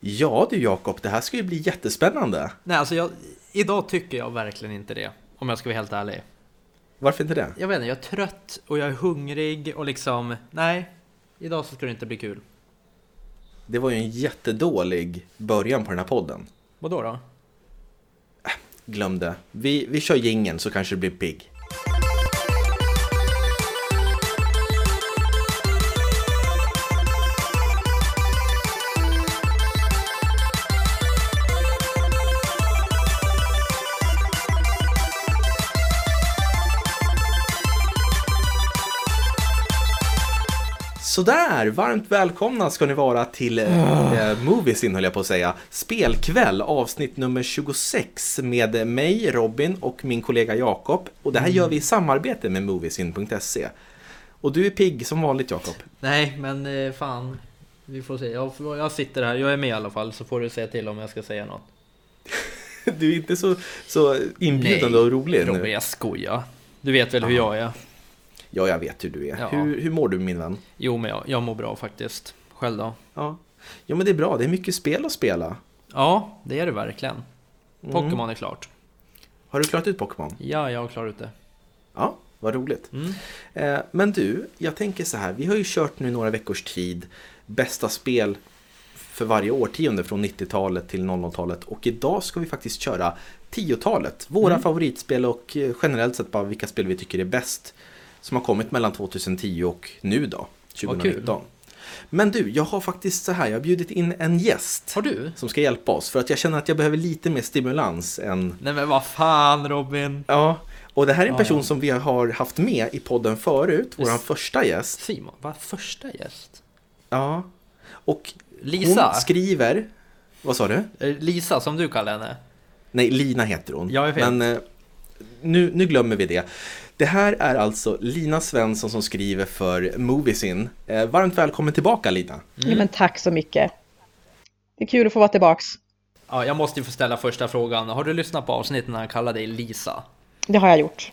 Ja du Jakob, det här ska ju bli jättespännande. Nej, alltså jag, idag tycker jag verkligen inte det. Om jag ska vara helt ärlig. Varför inte det? Jag vet inte, jag är trött och jag är hungrig och liksom, nej. Idag så ska det inte bli kul. Det var ju en jättedålig början på den här podden. Vadå då? Glöm det. Vi, vi kör gingen så kanske det blir pigg. Sådär, varmt välkomna ska ni vara till eh, Moviesin höll jag på att säga. Spelkväll avsnitt nummer 26 med mig, Robin och min kollega Jakob. Och det här gör vi i samarbete med Moviesin.se. Och du är pigg som vanligt Jakob. Nej, men eh, fan. Vi får se. Jag, jag sitter här, jag är med i alla fall, så får du säga till om jag ska säga något. Du är inte så, så inbjudande och rolig Robin, nu. jag skojar. Du vet väl hur jag är? Ja, jag vet hur du är. Ja. Hur, hur mår du min vän? Jo, men jag, jag mår bra faktiskt. Själv då? Ja. ja, men det är bra. Det är mycket spel att spela. Ja, det är det verkligen. Pokémon är klart. Har du klarat ut Pokémon? Ja, jag har klarat ut det. Ja, vad roligt. Mm. Eh, men du, jag tänker så här. Vi har ju kört nu några veckors tid bästa spel för varje årtionde från 90-talet till 00-talet. Och idag ska vi faktiskt köra 10-talet. Våra Mm. favoritspel och eh, generellt sett bara vilka spel vi tycker är bäst. Som har kommit mellan 2010 och nu då, Vad kul. 2019. Men du, jag har faktiskt så här. Jag har bjudit in en gäst. Har du? Som ska hjälpa oss. För att jag känner att jag behöver lite mer stimulans än Nej men vad fan Robin! Ja, och det här är en Ja, person ja. som vi har haft med i podden förut, vår första gäst. Simon, vad första gäst? Ja, och Lisa? hon skriver... Vad sa du? Eh, Lisa som du kallar henne? Nej, Lina heter hon. Ja, jag vet. Men eh, nu, nu glömmer vi det. Det här är alltså Lina Svensson som skriver för Moviesin. Eh, varmt välkommen tillbaka Lina. Ja, men tack så mycket. Det är kul att få vara tillbaks. Ja, jag måste ju få ställa första frågan. Har du lyssnat på avsnittet när han kallade dig Lisa? Det har jag gjort.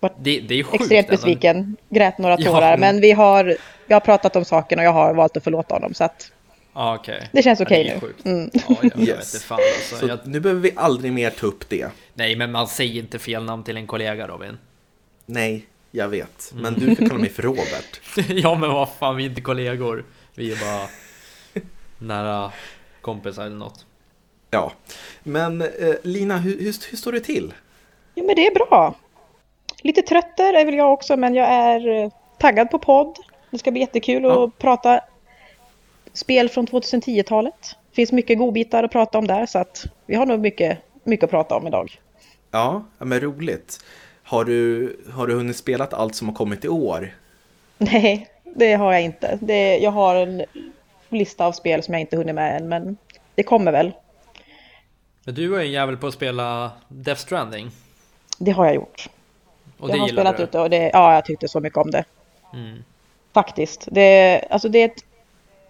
Det, det är ju sjukt Extremt besviken. Grät några Ja, tårar. men- Men vi har, vi har pratat om saken och jag har valt att förlåta honom. Så att Ja, okej. det känns okej ja, är nu. Mm. Ja, jag, jag Yes. vet fan alltså. Så Jag, nu behöver vi aldrig mer ta upp det. nej, men man säger inte fel namn till en kollega Robin. Nej, jag vet. Men Mm. du kan kalla mig för Robert. ja, men vad fan, vi är inte kollegor. Vi är bara nära kompisar eller något. Ja, men eh, Lina, hur, hur, hur står det till? Jo, men det är bra. Lite trött där är väl jag också, men jag är eh, taggad på podd. Det ska bli jättekul Ja. att prata spel från 2010-talet. Det finns mycket godbitar att prata om där, så att vi har nog mycket, mycket att prata om idag. Ja, ja, men roligt. Har du, har du hunnit spela allt som har kommit i år? Nej, det har jag inte. Det, jag har en lista av spel som jag inte hunnit med än, men det kommer väl. Men du är en jävel på att spela Death Stranding. Det har jag gjort. Och jag det har gillar spelat du? ut det och det, ja, jag tyckte så mycket om det. Mm. Faktiskt. Det, alltså det är ett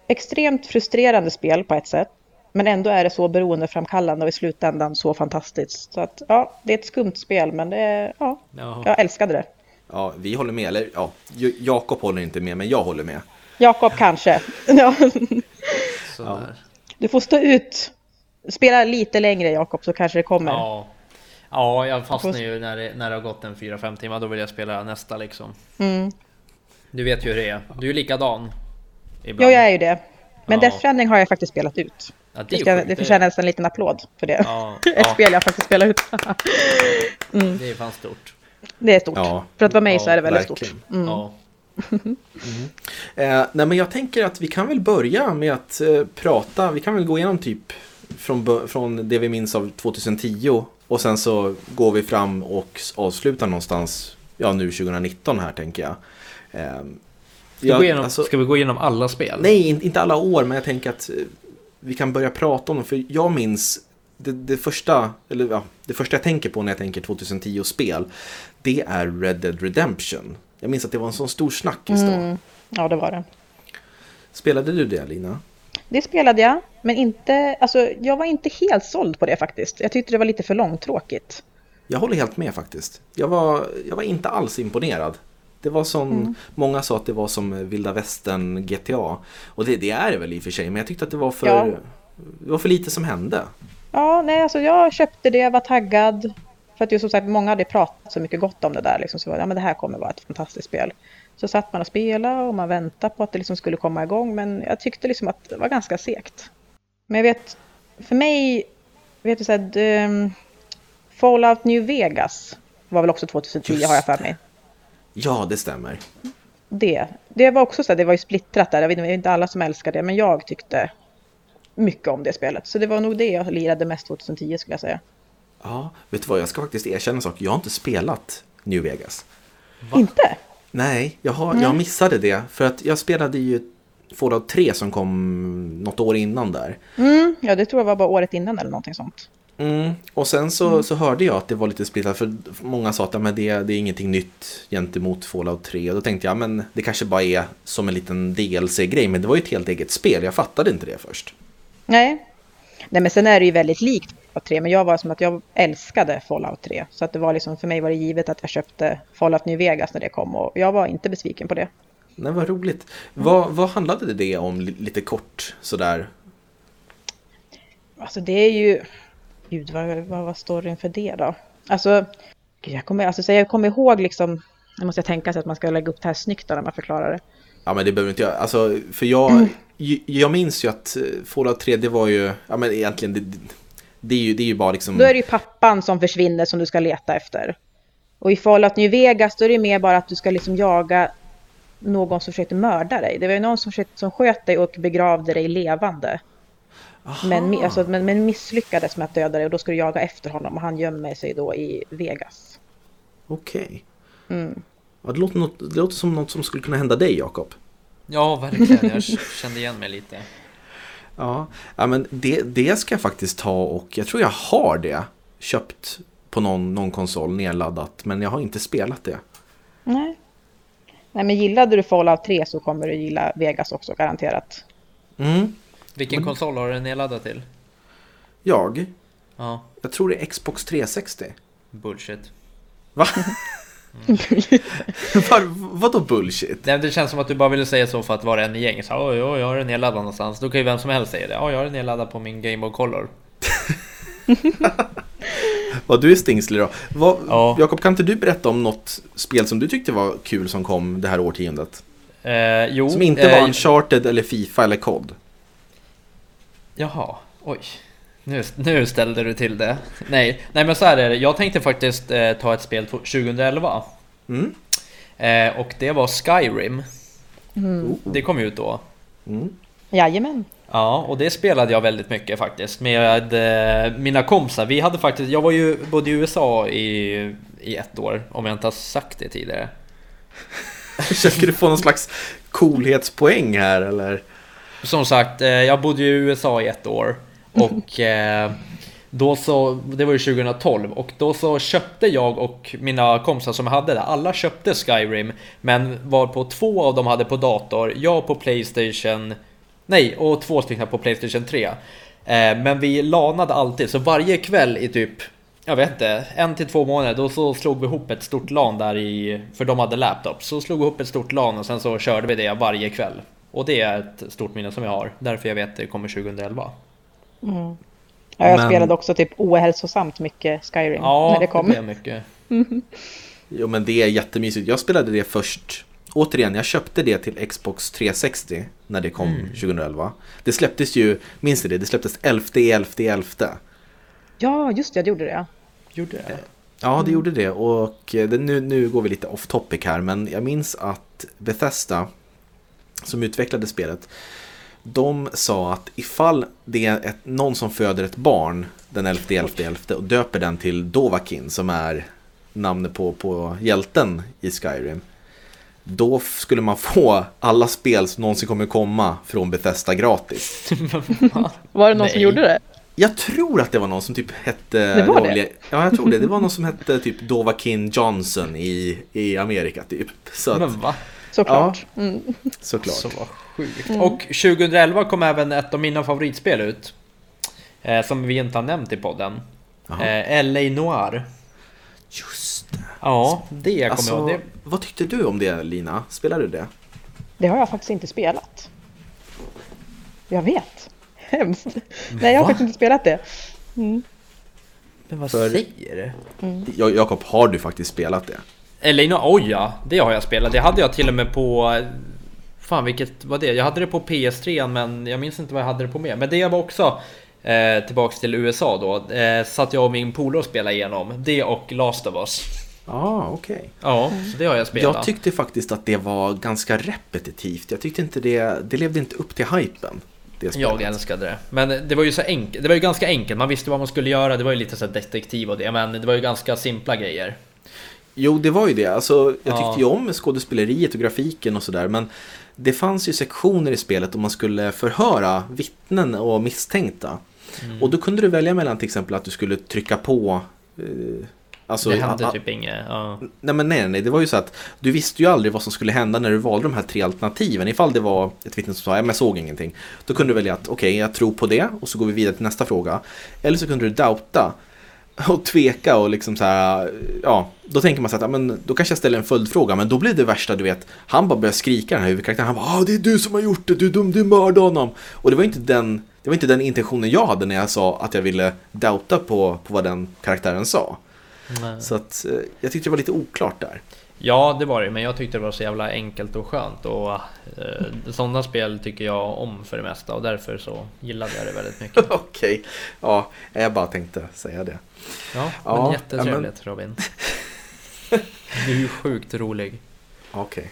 extremt frustrerande spel på ett sätt. Men ändå är det så beroendeframkallande och i slutändan så fantastiskt. Så att, ja, det är ett skumt spel, men det, är- ja, Jaha. jag älskade det. Ja, vi håller med. Eller ja, Jakob håller inte med, men jag håller med. Jakob kanske. Ja. Du får stå ut. Spela lite längre Jakob så kanske det kommer. Ja. Ja, jag fastnar ju när det, när det har gått en 4-5 timmar, då vill jag spela nästa liksom. Mm. Du vet ju hur det är. Du är likadan. Jo, Ibland. jag är ju det. Men Ja. Death Stranding har jag faktiskt spelat ut. Ja, Det, ska, det förtjänar en liten applåd för det. Ja, Ett ja, spel jag faktiskt spelat ut. det är fan stort. Det är stort. Ja. För att vara mig så är det väldigt verkligen. stort. Mm. Ja. Eh, nej, men jag tänker att vi kan väl börja med att eh, prata. Vi kan väl gå igenom typ från, från det vi minns av 2010 och sen så går vi fram och avslutar någonstans, ja nu 2019 här tänker jag. Eh, Ska, jag- vi gå igenom, alltså- ska vi gå igenom alla spel? Nej, in- inte alla år, men jag tänker att eh, vi kan börja prata om dem. För jag minns det, det, första, eller, ja, det första jag tänker på när jag tänker 2010-spel. Det är Red Dead Redemption. Jag minns att det var en sån stor snackis då. Mm. Ja, det var det. Spelade du det, Lina? Det spelade jag, men inte, alltså, jag var inte helt såld på det faktiskt. Jag tyckte det var lite för långtråkigt. Jag håller helt med faktiskt. Jag var, jag var inte alls imponerad. Det var som, många sa att det var som vilda västern GTA. Och det, det är det väl i och för sig, men jag tyckte att det var för, Ja. Det var för lite som hände. Ja, nej, alltså jag köpte det, var taggad. För att ju som sagt, många hade pratat så mycket gott om det där. Liksom, så var, ja, men det här kommer vara ett fantastiskt spel. Så satt man och spelade och man väntade på att det liksom skulle komma igång. Men jag tyckte liksom att det var ganska segt. Men jag vet, för mig, vet du så här, um, Fallout New Vegas var väl också 2010 Just har jag för mig. Ja, det stämmer. Det, det var också så här, det var ju splittrat där. Jag vet inte, det är inte alla som älskar det, men jag tyckte mycket om det spelet. Så det var nog det jag lirade mest 2010 skulle jag säga. Ja, vet du vad? Jag ska faktiskt erkänna en sak. Jag har inte spelat New Vegas. Inte? Nej, jag, har, jag missade det. För att jag spelade ju Fallout 3 som kom något år innan där. Mm, ja, det tror jag var bara året innan eller någonting sånt. Mm. Och sen så, så hörde jag att det var lite splittrat. För många sa att men det, det är ingenting nytt gentemot Fallout 3. Och då tänkte jag men det kanske bara är som en liten DLC-grej. Men det var ju ett helt eget spel. Jag fattade inte det först. Nej. Nej, men sen är det ju väldigt likt Fallout 3. Men jag var som att jag älskade Fallout 3. Så att det var liksom, för mig var det givet att jag köpte Fallout New Vegas när det kom. Och jag var inte besviken på det. Nej, vad roligt. Vad, vad handlade det om li- lite kort sådär? Alltså det är ju... Gud, vad, vad var storyn för det då? Alltså, jag kommer, alltså, så jag kommer ihåg liksom... Nu måste jag tänka sig att man ska lägga upp det här snyggt då när man förklarar det. Ja men det behöver inte jag. Alltså, för jag, ju- jag minns ju att eh, Fallout 3 det var ju, ja men egentligen det, det, är, ju, det är ju bara liksom... Då är det ju pappan som försvinner som du ska leta efter. Och i Fallout New Vegas då är det mer bara att du ska liksom jaga någon som försökte mörda dig. Det var ju någon som, försökte, som sköt dig och begravde dig levande. Men, alltså, men, men misslyckades med att döda dig och då ska du jaga efter honom och han gömmer sig då i Vegas. Okej. Mm. Ja, det, låter något, det låter som något som skulle kunna hända dig Jakob. Ja, verkligen. Jag kände igen mig lite. Ja, ja men det, det ska jag faktiskt ta och jag tror jag har det köpt på någon, någon konsol nedladdat men jag har inte spelat det. Nej. Nej men gillade du Fallout 3 så kommer du gilla Vegas också garanterat. Mm. Vilken konsol har du nedladdat till? Jag, Ja, jag tror det är Xbox 360. bullshit. Va? Var, vadå bullshit? Nej, det känns som att du bara ville säga så för att vara en i gäng. Så, oj, oj, jag har den nedladdad någonstans. Då kan ju vem som helst säga det. Ja, jag har den nedladdad på min Game Boy Color. Vad du är stingslig då. Vad, Ja. Jakob, kan inte du berätta om något spel som du tyckte var kul som kom det här årtiondet? Eh, jo, Som inte eh, var Uncharted eller Fifa eller COD? Jaha, oj. Nu, nu ställde du till det. Nej, nej men så här är det. Jag tänkte faktiskt eh, ta ett spel 2011. Mm. Eh, och det var Skyrim. Oh. Det kom ut då. Mm. Jajamän. Ja, och det spelade jag väldigt mycket faktiskt med eh, mina kompisar. Vi hade faktiskt, jag var ju både i USA i, i ett år, om jag inte har sagt det tidigare. Försöker du få någon slags coolhetspoäng här eller? Som sagt, eh, jag bodde ju i USA i ett år och eh, då så, det var ju 2012 och då så köpte jag och mina kompisar som jag hade där, alla köpte Skyrim men var på två av dem hade på dator, jag på Playstation, nej och två stycken på Playstation 3. Eh, men vi lanade alltid, så varje kväll i typ jag vet inte, en till två månader då så slog vi ihop ett stort LAN där i, för de hade laptops, så slog vi ihop ett stort LAN och sen så körde vi det varje kväll. Och det är ett stort minne som jag har, därför jag vet att det kommer 2011. Ja, jag Men- spelade också typ ohälsosamt mycket Skyrim Ja, när det kom. blev mycket. Jo men det är jättemysigt. Jag spelade det först. Återigen, jag köpte det till Xbox 360 när det kom 2011. Det släpptes ju, minns du det? Det släpptes 11 11 11. Ja, just det, det gjorde det. Gjorde det? Ja, det gjorde det. Och eh, det, nu, nu går vi lite off topic här, men jag minns att Bethesda, som utvecklade spelet, de sa att ifall det är ett, någon som föder ett barn den 11 11 11 och döper den till Dovakin, som är namnet på, på hjälten i Skyrim, då skulle man få alla spel som någonsin kommer komma från Bethesda gratis. Var det någon som Nej. gjorde det? Jag tror att det var någon som typ hette... Det var det? Ja, jag tror det. Det var någon som hette typ Dovakin Johnson i, i Amerika typ. Så att, Men va? Såklart. Mm. såklart. Så sjukt. Och 2011 kom även ett av mina favoritspel ut. Eh, som vi inte har nämnt i podden. Eh, LA Noir. Just det. Ja, det kommer Alltså, jag ihåg. Det, vad tyckte du om det Lina? Spelade du det? Det har jag faktiskt inte spelat. Jag vet. hemskt. Nej, jag har Va? faktiskt inte spelat det. Men vad För- säger du? Ja, Jakob, har du faktiskt spelat det? Eller no, oj ja, det har jag spelat. Det hade jag till och med på... Fan vilket var det? Jag hade det på PS3 men jag minns inte vad jag hade det på med. Men det var också eh, tillbaks till USA då. Eh, satt jag och min polare och spelade igenom. Det och Last of Us. Ah, okej. Ja, så det har jag spelat. Jag tyckte faktiskt att det var ganska repetitivt. Jag tyckte inte det, det levde inte upp till hypen. Jag älskade det. Men det var ju så enkelt. Det var ju ganska enkelt. Man visste vad man skulle göra. Det var ju lite så detektiv och det. Men det var ju ganska simpla grejer. Jo, det var ju det. Alltså, jag tyckte Ja. ju om skådespeleriet och grafiken och sådär. Men det fanns ju sektioner i spelet om man skulle förhöra vittnen och misstänkta. Mm. Och då kunde du välja mellan till exempel att du skulle trycka på eh, Alltså, det hände typ inget. Ja. Nej men nej, nej, det var ju så att du visste ju aldrig vad som skulle hända när du valde de här tre alternativen. Ifall det var ett vittne som sa, men jag såg ingenting. Då kunde du välja att, okej, jag tror på det och så går vi vidare till nästa fråga. Eller så kunde du doubta och tveka och liksom så här, ja, då tänker man så att, ja, men då kanske jag ställer en följdfråga, men då blir det värsta, du vet, han bara börjar skrika den här huvudkaraktären, han bara, ah, det är du som har gjort det, du är dum, du mördade honom. Och det var inte den, det var inte den intentionen jag hade när jag sa att jag ville doubta på, på vad den karaktären sa. Nej. Så att eh, jag tyckte det var lite oklart där. Ja, det var det, men jag tyckte det var så jävla enkelt och skönt och eh, sådana spel tycker jag om för det mesta och därför så gillade jag det väldigt mycket. Okej, ja, jag bara tänkte säga det. Ja, Ja, men jättetrevligt Robin. Du är ju sjukt rolig. Okej.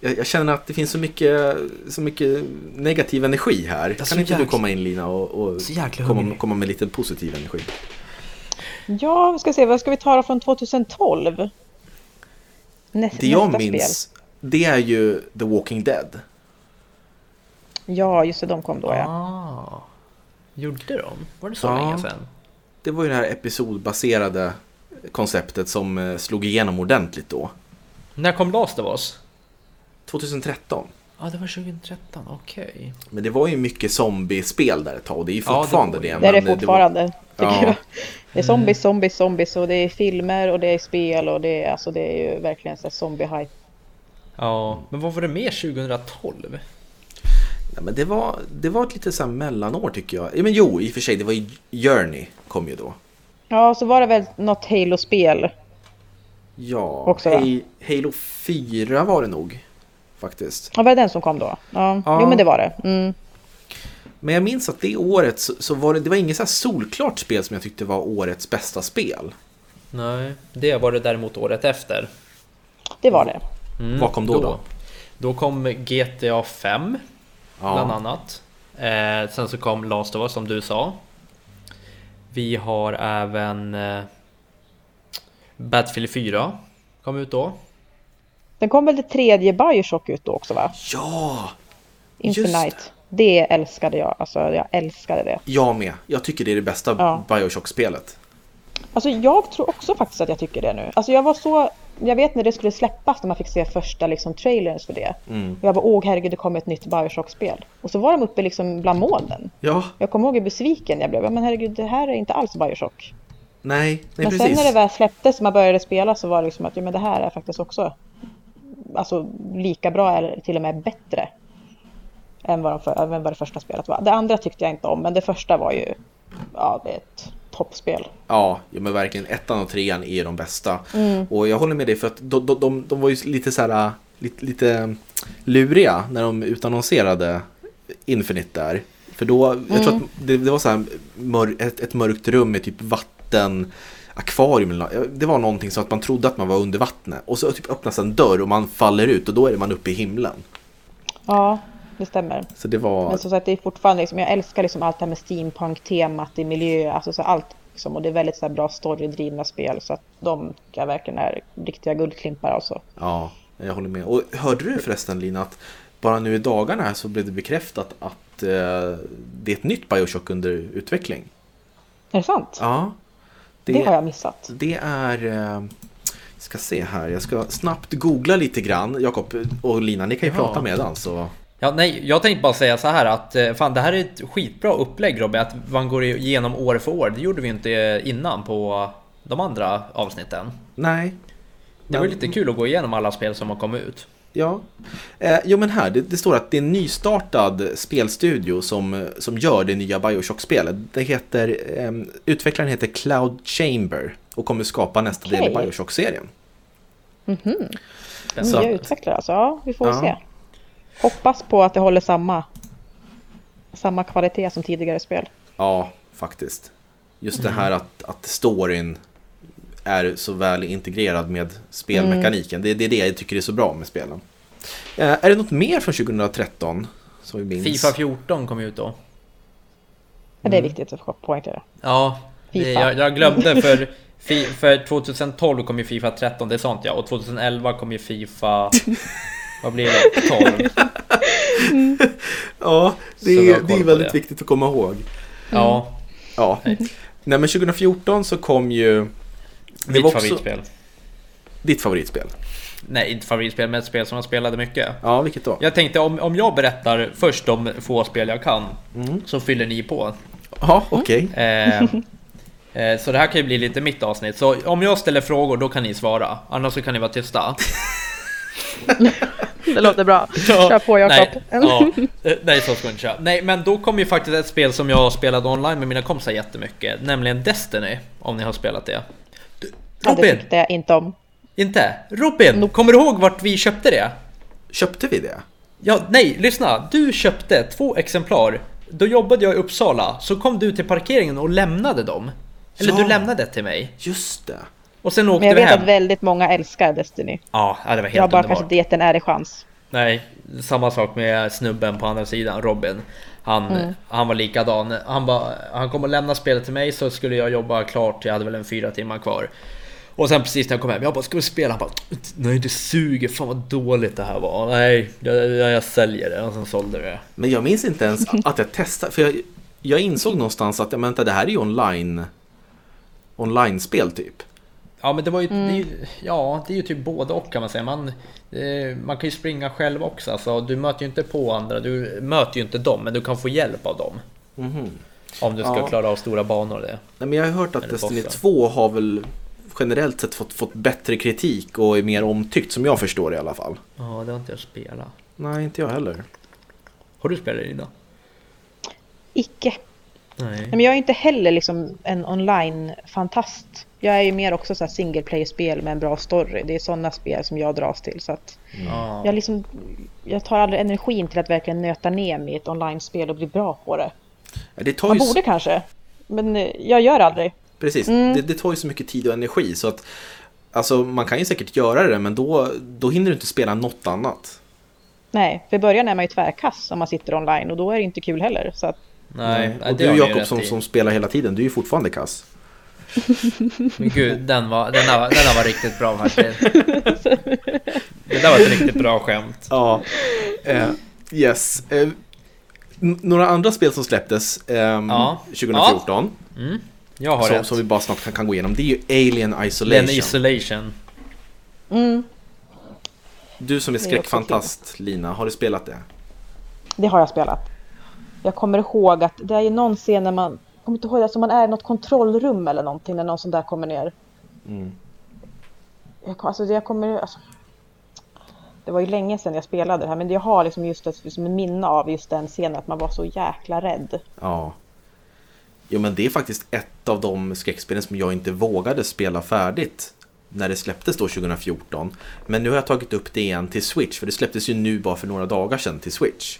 Jag, jag känner att det finns så mycket, så mycket negativ energi här. Kan inte du jäkla- komma in Lina och, och komma, komma med lite positiv energi? Ja, vi ska se, vad ska vi ta från 2012? Nä, Det jag minns, spel. det är ju The Walking Dead. Ja, just det, de kom då ja. Ah, gjorde de? Var det så Ja. länge sedan? Det var ju det här episodbaserade konceptet som eh, slog igenom ordentligt då. När kom Last of Us? 2013. Ja, det var 2013, okej. Men det var ju mycket zombiespel där ett tag och det är ju Ja, det fortfarande var det. ju- Det är det fortfarande. tycker Ja. jag. Det är zombies, zombies, zombies och det är filmer och det är spel och det är, alltså, det är ju verkligen så zombie-hype. Ja, men vad var det mer 2012? Nej, men det var, det var ett lite så här mellanår tycker jag. Ja, men jo, i och för sig, det var ju Journey kom ju då. Ja, så var det väl något Halo-spel. Ja, Också, Halo 4 var det nog. Faktiskt. Ja, var det den som kom då? Ja, Ja. jo men det var det. Mm. Men jag minns att det året så, så var det, det var inget så här solklart spel som jag tyckte var årets bästa spel. Nej, det var det däremot året efter. Det var det. Mm, Vad kom då då? Då kom GTA 5 bland Ja, annat. Eh, sen så kom Last of Us som du sa. Vi har även eh, Battlefield 4 kom ut då. Den kom väl det tredje Bioshock ut då också va? ja, Just Infinite. Det älskade jag. Alltså jag älskade det. jag med. Jag tycker det är det bästa Ja. Bioshock-spelet. Alltså jag tror också faktiskt att jag tycker det nu. Alltså jag var så... Jag vet när det skulle släppas när man fick se första liksom trailers för det. Mm. Och jag var åh herregud det kommer ett nytt Bioshock-spel. Och så var de uppe liksom bland molnen. Ja, Jag kommer ihåg hur besviken jag blev. Men herregud det här är inte alls Bioshock. nej, nej men precis. sen när det väl släpptes och man började spela så var det liksom att ja, men det här är faktiskt också alltså, lika bra eller till och med bättre. Än vad, de för, än vad det första spelet var. Det andra tyckte jag inte om men det första var ju ja, ett toppspel. Ja, men verkligen. Ettan och trean är de bästa. Mm. Och jag håller med dig för att de, de, de, de var ju lite så här, lite, lite luriga när de utannonserade Infinite där. För då, jag tror att det, det var så här mör, ett, ett mörkt rum med typ vatten, akvarium Det var någonting så att man trodde att man var under vattnet. Och så typ öppnas en dörr och man faller ut och då är man uppe i himlen. Ja, det stämmer. Så det var... Men som sagt det är fortfarande liksom, jag älskar liksom allt det här med steampunk-temat i miljö, alltså så allt. Liksom, och det är väldigt så här bra storydrivna spel så att de jag verkligen är riktiga guldklimpar alltså. Ja, jag håller med. Och hörde du förresten Lina att bara nu i dagarna här så blev det bekräftat att eh, det är ett nytt Bioshock under utveckling. Är det sant? Ja. Det, har jag missat. Det är... Eh, ska se här, jag ska snabbt googla lite grann. Jakob och Lina, ni kan ju Ja. prata medan så... Ja, nej, jag tänkte bara säga så här att eh, fan, det här är ett skitbra upplägg Robin, att man går igenom år för år. Det gjorde vi inte innan på de andra avsnitten. Nej. Det var Men- lite kul att gå igenom alla spel som har kommit ut. Ja. Eh, jo men här, det, det, står att det är en nystartad spelstudio som, som gör det nya Bioshock-spelet. Det heter, eh, utvecklaren heter Cloud Chamber och kommer skapa nästa okay. del i Bioshock-serien. Mm -hmm. Nya utvecklare alltså, ja vi får ja. se. Hoppas på att det håller samma, samma kvalitet som tidigare spel. Ja, faktiskt. Just det här att, att storyn är så väl integrerad med spelmekaniken. Mm. Det, det, är det jag tycker är så bra med spelen. Eh, är det något mer från 2013? Som vi minns? Fifa 14 kom ut då. Ja, det är viktigt att poängtera. Ja, det, jag, jag, glömde för, för 2012 kom ju Fifa 13, det är sånt ja. Och 2011 kom ju Fifa... vad blir det? 12? ja, det är, det är väldigt det. viktigt att komma ihåg. Ja. Ja. Nej men 2014 så kom ju mitt också... favoritspel. Ditt favoritspel? Nej, inte favoritspel, men ett spel som jag spelade mycket. Ja, vilket då? Jag tänkte om, om jag berättar först de få spel jag kan, mm. så fyller ni på. Ja, okej. Okay. Eh, eh, så det här kan ju bli lite mitt avsnitt. Så om jag ställer frågor, då kan ni svara. Annars så kan ni vara tysta. det låter bra. Kör på Jakob. Nej, ja, eh, nej, så ska vi inte köra. Nej, men då kom ju faktiskt ett spel som jag spelade online med mina kompisar jättemycket. Nämligen Destiny, om ni har spelat det. Robin! Ja, det tyckte jag inte om. Inte? Robin, no. kommer du ihåg vart vi köpte det? Köpte vi det? Ja, nej, lyssna. Du köpte två exemplar. Då jobbade jag i Uppsala, så kom du till parkeringen och lämnade dem. Eller ja. du lämnade det till mig. Just det. Och sen åkte Men jag vet hem. att väldigt många älskar Destiny. Ja, det var helt Jag har bara underbart. kanske inte gett en ärlig chans. Nej, samma sak med snubben på andra sidan, Robin. Han, mm. han var likadan. Han, bara, han kom och lämnade spelet till mig så skulle jag jobba klart. Jag hade väl en fyra timmar kvar. Och sen precis när jag kom hem, jag bara ska vi spela? Han bara nej det suger, fan vad dåligt det här var. Nej, jag, jag, jag säljer det och sen sålde det. Men jag minns inte ens att jag testade, för jag, jag insåg någonstans att vänta, det här är ju online online-spel typ. Ja men det var ju, mm. det ju, ja det är ju typ både och kan man säga. Man, eh, man kan ju springa själv också. Alltså, du möter ju inte på andra, du möter ju inte dem men du kan få hjälp av dem. Mm. Om du ska ja. klara av stora banor. Det. Nej, men jag har hört att Destiny 2 har väl generellt sett fått, fått bättre kritik och är mer omtyckt som jag förstår det i alla fall. Ja, det har inte jag spelat. Nej, inte jag heller. Har du spelat det Ida? Icke. Nej. Men jag är inte heller liksom en online-fantast. Jag är ju mer också så single player-spel med en bra story. Det är sådana spel som jag dras till. Så att mm. jag, liksom, jag tar aldrig energin till att verkligen nöta ner mig i ett online-spel och bli bra på det. Det Man borde kanske, men eh, jag gör aldrig. Precis, mm. det, det, tar ju så mycket tid och energi så att Alltså man kan ju säkert göra det men då, då hinner du inte spela något annat. Nej, för början är man ju tvärkass om man sitter online och då är det inte kul heller. Så att... Nej, och du Jakob som, som spelar hela tiden, du är ju fortfarande kass. Men gud, den var, den där, den där var riktigt bra faktiskt. Det där var ett riktigt bra skämt. Ja. Uh, yes. Uh, några andra spel som släpptes um, ja. 2014. Ja. Mm. Jag har som, som vi bara snabbt kan, kan, gå igenom. Det är ju Alien Isolation. Den Isolation. Mm. Du som är skräckfantast Lina, har du spelat det? Det har jag spelat. Jag kommer ihåg att det är ju någon scen när man, jag kommer inte ihåg, alltså man är i något kontrollrum eller någonting när någon sån där kommer ner. Mm. Jag, alltså jag kommer, alltså, det var ju länge sedan jag spelade det här men jag har liksom just ett liksom minne av just den scenen att man var så jäkla rädd. Ja. Jo men det är faktiskt ett av de skräckspelen som jag inte vågade spela färdigt när det släpptes då 2014. Men nu har jag tagit upp det igen till Switch för det släpptes ju nu bara för några dagar sedan till Switch.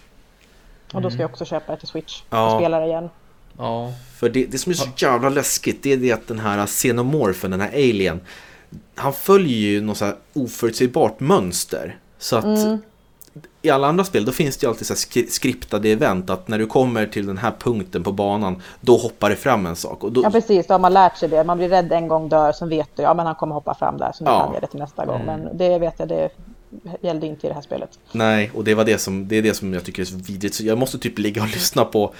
Och då ska jag också köpa det till Switch och spela det igen. Ja. För det, det som är så jävla läskigt det är det att den här xenomorfen, den här alien, han följer ju något så här oförutsägbart mönster. Så att mm i alla andra spel då finns det ju alltid så skriptade event att när du kommer till den här punkten på banan då hoppar det fram en sak. Och då... Ja precis, då har man lärt sig det. Man blir rädd en gång, dör, så vet du ja men han kommer hoppa fram där så nu ja. kan jag det till nästa gång. Men det vet jag, det gällde inte i det här spelet. Nej, och det var det som, det är det som jag tycker är så vidrigt. Så jag måste typ ligga och lyssna på,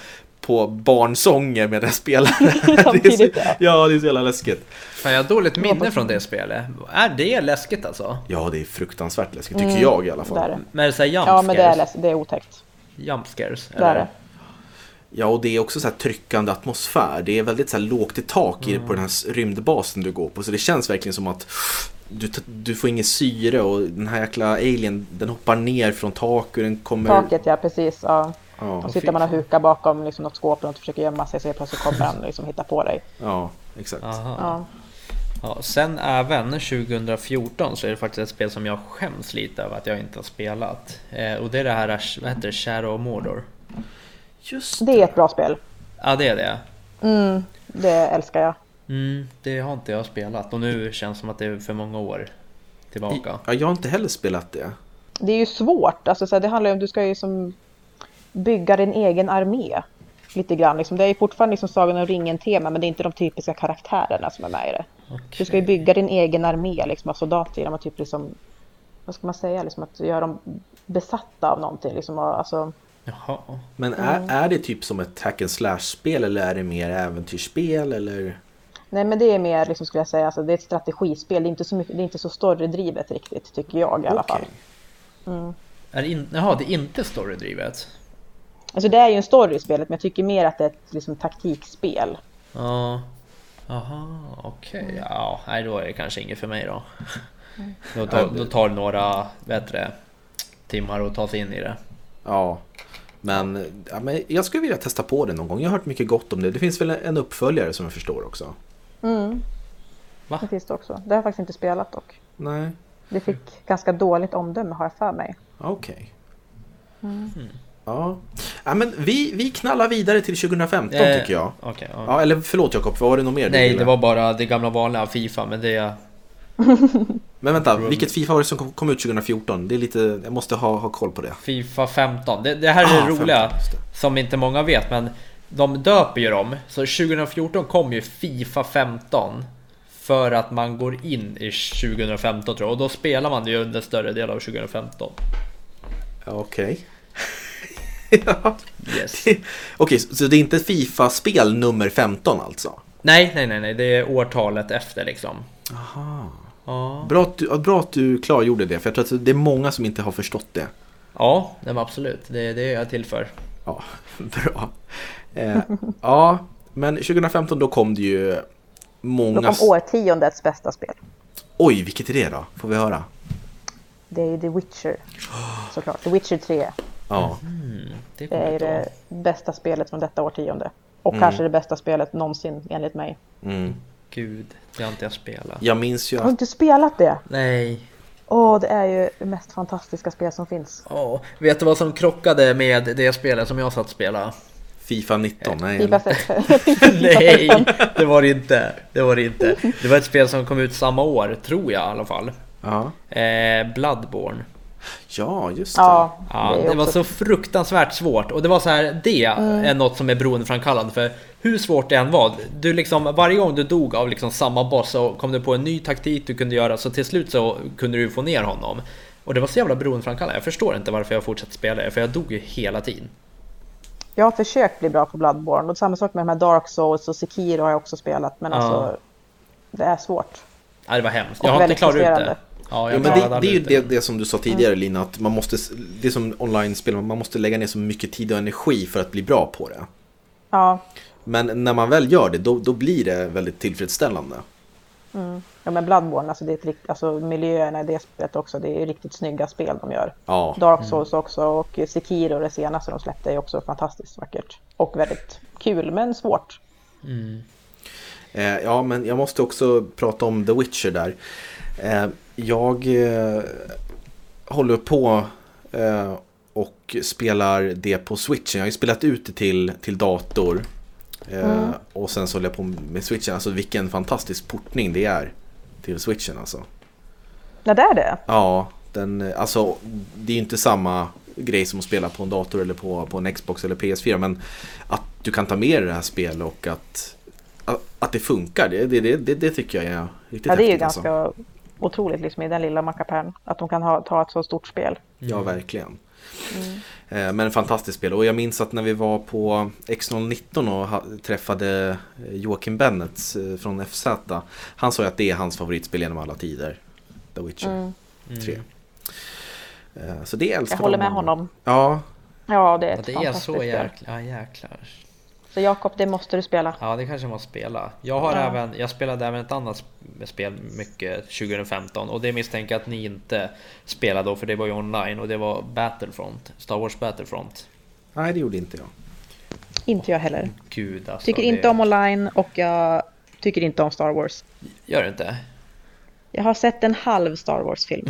på barnsånger med den spelaren. Samtidigt ja. ja, det är så jävla läskigt. Fan, jag har dåligt minne från det spelet. Är det läskigt alltså? Ja, det är fruktansvärt läskigt, tycker mm, jag i alla fall. Det är det. Men är det så jump Ja, men det är, läskigt, det är otäckt. Jump scares? Det är det. Ja, och det är också så här tryckande atmosfär. Det är väldigt så här lågt i tak mm. på den här rymdbasen du går på. Så det känns verkligen som att du, du får ingen syre och den här jäkla alien den hoppar ner från tak och den kommer... Taket ja, precis. Ja. Ja, Och sitter man och hukar bakom liksom, något skåp och försöker gömma sig så helt plötsligt kommer han liksom hitta på dig. ja, exakt. Ja. Ja, sen även 2014 så är det faktiskt ett spel som jag skäms lite över att jag inte har spelat. Eh, och det är det här, vad heter det, Shadow of Mordor. Just Det är ett bra spel. Ja, det är det. Mm, det älskar jag. Mm, det har inte jag spelat och nu känns det som att det är för många år tillbaka. Ja, jag har inte heller spelat det. Det är ju svårt. Alltså, så här, det handlar ju om du ska ju som bygga din egen armé. Lite grann. Liksom. Det är fortfarande liksom Sagan om ringen-tema men det är inte de typiska karaktärerna som är med i det. Du ska ju bygga din egen armé liksom, av soldater genom att typ liksom, vad ska man säga, liksom, att göra dem besatta av någonting. Liksom, och, alltså, Jaha. Men är, är det typ som ett hack and slash-spel eller är det mer äventyrsspel eller? nej men det är mer, liksom, skulle jag säga, alltså, det är ett strategispel. Det är inte så, mycket, det är inte så storydrivet riktigt, tycker jag i alla fall. Okej. Är det in... Jaha, det är inte storydrivet? Alltså det är ju en story i spelet men jag tycker mer att det är ett liksom, taktikspel. Ja. Jaha, okej. Ja, nej då är det kanske inget för mig då. Då tar, då tar det några, bättre timmar att ta sig in i det. Ja. Men, ja, men jag skulle vilja testa på det någon gång. Jag har hört mycket gott om det. Det finns väl en uppföljare som jag förstår också? Mm. Va? Det finns det också. Det har jag faktiskt inte spelat dock. Nej, Det fick ganska dåligt omdöme har jag för mig. okej. Ja. ja, men vi, vi knallar vidare till 2015 Eh, tycker jag. Okej, ja. Ja, eller förlåt Jakob, vad var det nog mer Nej, det var bara det gamla vanliga Fifa, men det... Men vänta, vilket Fifa var det som kom- ut 2014? Det är lite, jag måste ha, ha koll på det. Fifa 15. Det, det här är Ah, det roliga 15, just det. som inte många vet, men de döper ju dem. Så 2014 kom ju Fifa 15 för att man går in i 2015 tror jag. Och då spelar man det ju under större del av 2015. Ja, Okej. ja. Yes. Okej, så så det är inte Fifa-spel nummer 15 alltså? Nej, nej, nej, nej, det är årtalet efter liksom. Aha. Ja, Bra att, du, bra att du klargjorde det, för jag tror att det är många som inte har förstått det. ja nej, absolut. Det, det är jag till för. Ja, bra. Eh, ja, men 2015 då kom det ju Då många... kom årtiondets bästa spel. Oj, vilket är det då? Får vi höra? Det är ju The Witcher. Såklart. The Witcher 3. Ja, Det Det kommer är det bästa spelet från detta årtionde. Och Mm. kanske det bästa spelet någonsin enligt mig. mm. Gud, det har inte jag spelat. Jag minns ju Har du att... inte spelat det? Nej. Åh, det är ju det mest fantastiska spel som finns. Ja, vet du vad som krockade med det spelet som jag satt och spelade? Fifa 19, nej. Fifa eller? Nej, det var det inte. Det var det inte. Det var ett spel som kom ut samma år, tror jag i alla fall. Ja. Eh, Bloodborne. Ja, just det. Ja, Ja, det är det var så fruktansvärt svårt och det var så här, det är något som är beroendeframkallande för hur svårt det än var, du liksom varje gång du dog av liksom samma boss så kom du på en ny taktik du kunde göra så till slut så kunde du få ner honom. Och det var så jävla beroendeframkallande, jag förstår inte varför jag fortsatte spela det för jag dog ju hela tiden. Jag har försökt bli bra på Bloodborne och samma sak med de här Dark Souls och Sekiro har jag också spelat men Ja. alltså det är svårt. Ja, det var hemskt. Jag har inte klarat ut det. Ja, Ja, men det, det är ju det, det som du sa tidigare Lina, att man måste, det är som online-spel, man måste lägga ner så mycket tid och energi för att bli bra på det. Ja, Men när man väl gör det, då, då blir det väldigt tillfredsställande. ja men Bloodborne, alltså, det är ett, rikt- alltså miljöerna i det spelet också, det är riktigt snygga spel de gör. Ja, Dark Souls också och Sekiro det senaste de släppte är också fantastiskt vackert. Och väldigt kul men svårt. eh, ja men jag måste också prata om The Witcher där. Eh, jag eh, håller på eh, och spelar det på switchen. Jag har ju spelat ut det till, till dator. Eh, Och sen så håller jag på med switchen. Alltså vilken fantastisk portning det är till switchen alltså. Ja, det är det. Ja, den, alltså det är ju inte samma grej som att spela på en dator eller på, på en Xbox eller PS4 men att du kan ta med dig det här spelet och att, att, att det funkar, det, det, det, det tycker jag är riktigt Ja, det är ju häftigt alltså. Otroligt liksom i den lilla mackapären att de kan ha, ta ett så stort spel. Ja, verkligen. Eh, Men fantastiskt spel och jag minns att när vi var på X019 och träffade eh, Joakim Bennett eh, från FZ Han sa ju att det är hans favoritspel genom alla tider The Witcher Mm. 3 Eh, Så det älskar Jag håller med de. honom. Ja, Ja, det är Ja, ett det är så spel. jäkla, ja, jäklar. Så Jakob, det måste du spela. Ja, det kanske man spela. Jag har Ja. även, jag spelade även ett annat sp- spel mycket 2015 och det misstänker jag att ni inte spelade då för det var ju online och det var Battlefront, Star Wars Battlefront. Nej, det gjorde inte jag. Inte jag heller. Gud alltså. Tycker det- inte om online och jag tycker inte om Star Wars. Gör det inte? Jag har sett en halv Star Wars-film.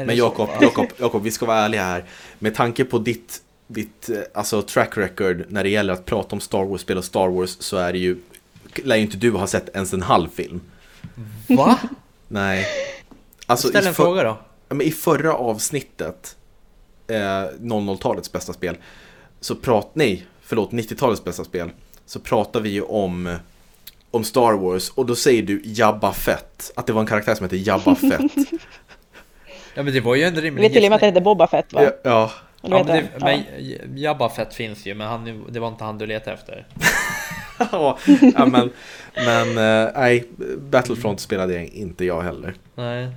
Men? Jakob, Jakob, Jakob, vi ska vara ärliga här. Med tanke på ditt, ditt eh, alltså track record när det gäller att prata om Star Wars-spel och Star Wars så är det ju, lär ju inte du ha sett ens en halv film. Va? Nej. Alltså, Ställ en för- fråga då. Men I förra avsnittet, eh, 00-talets bästa spel, så prat, nej, förlåt, 90-talets bästa spel, så pratar vi ju om, om Star Wars och då säger du Jabba Fett, att det var en karaktär som heter Jabba Fett. Ja men det var ju en rimlig vet till och med att det heter Boba Fett va? ja, ja, Eller Ja, men, jag? det, Ja. men Jabba Fett finns ju men han, det var inte han du letade efter. ja, men, men eh, nej, Battlefront spelade jag inte jag heller. Nej,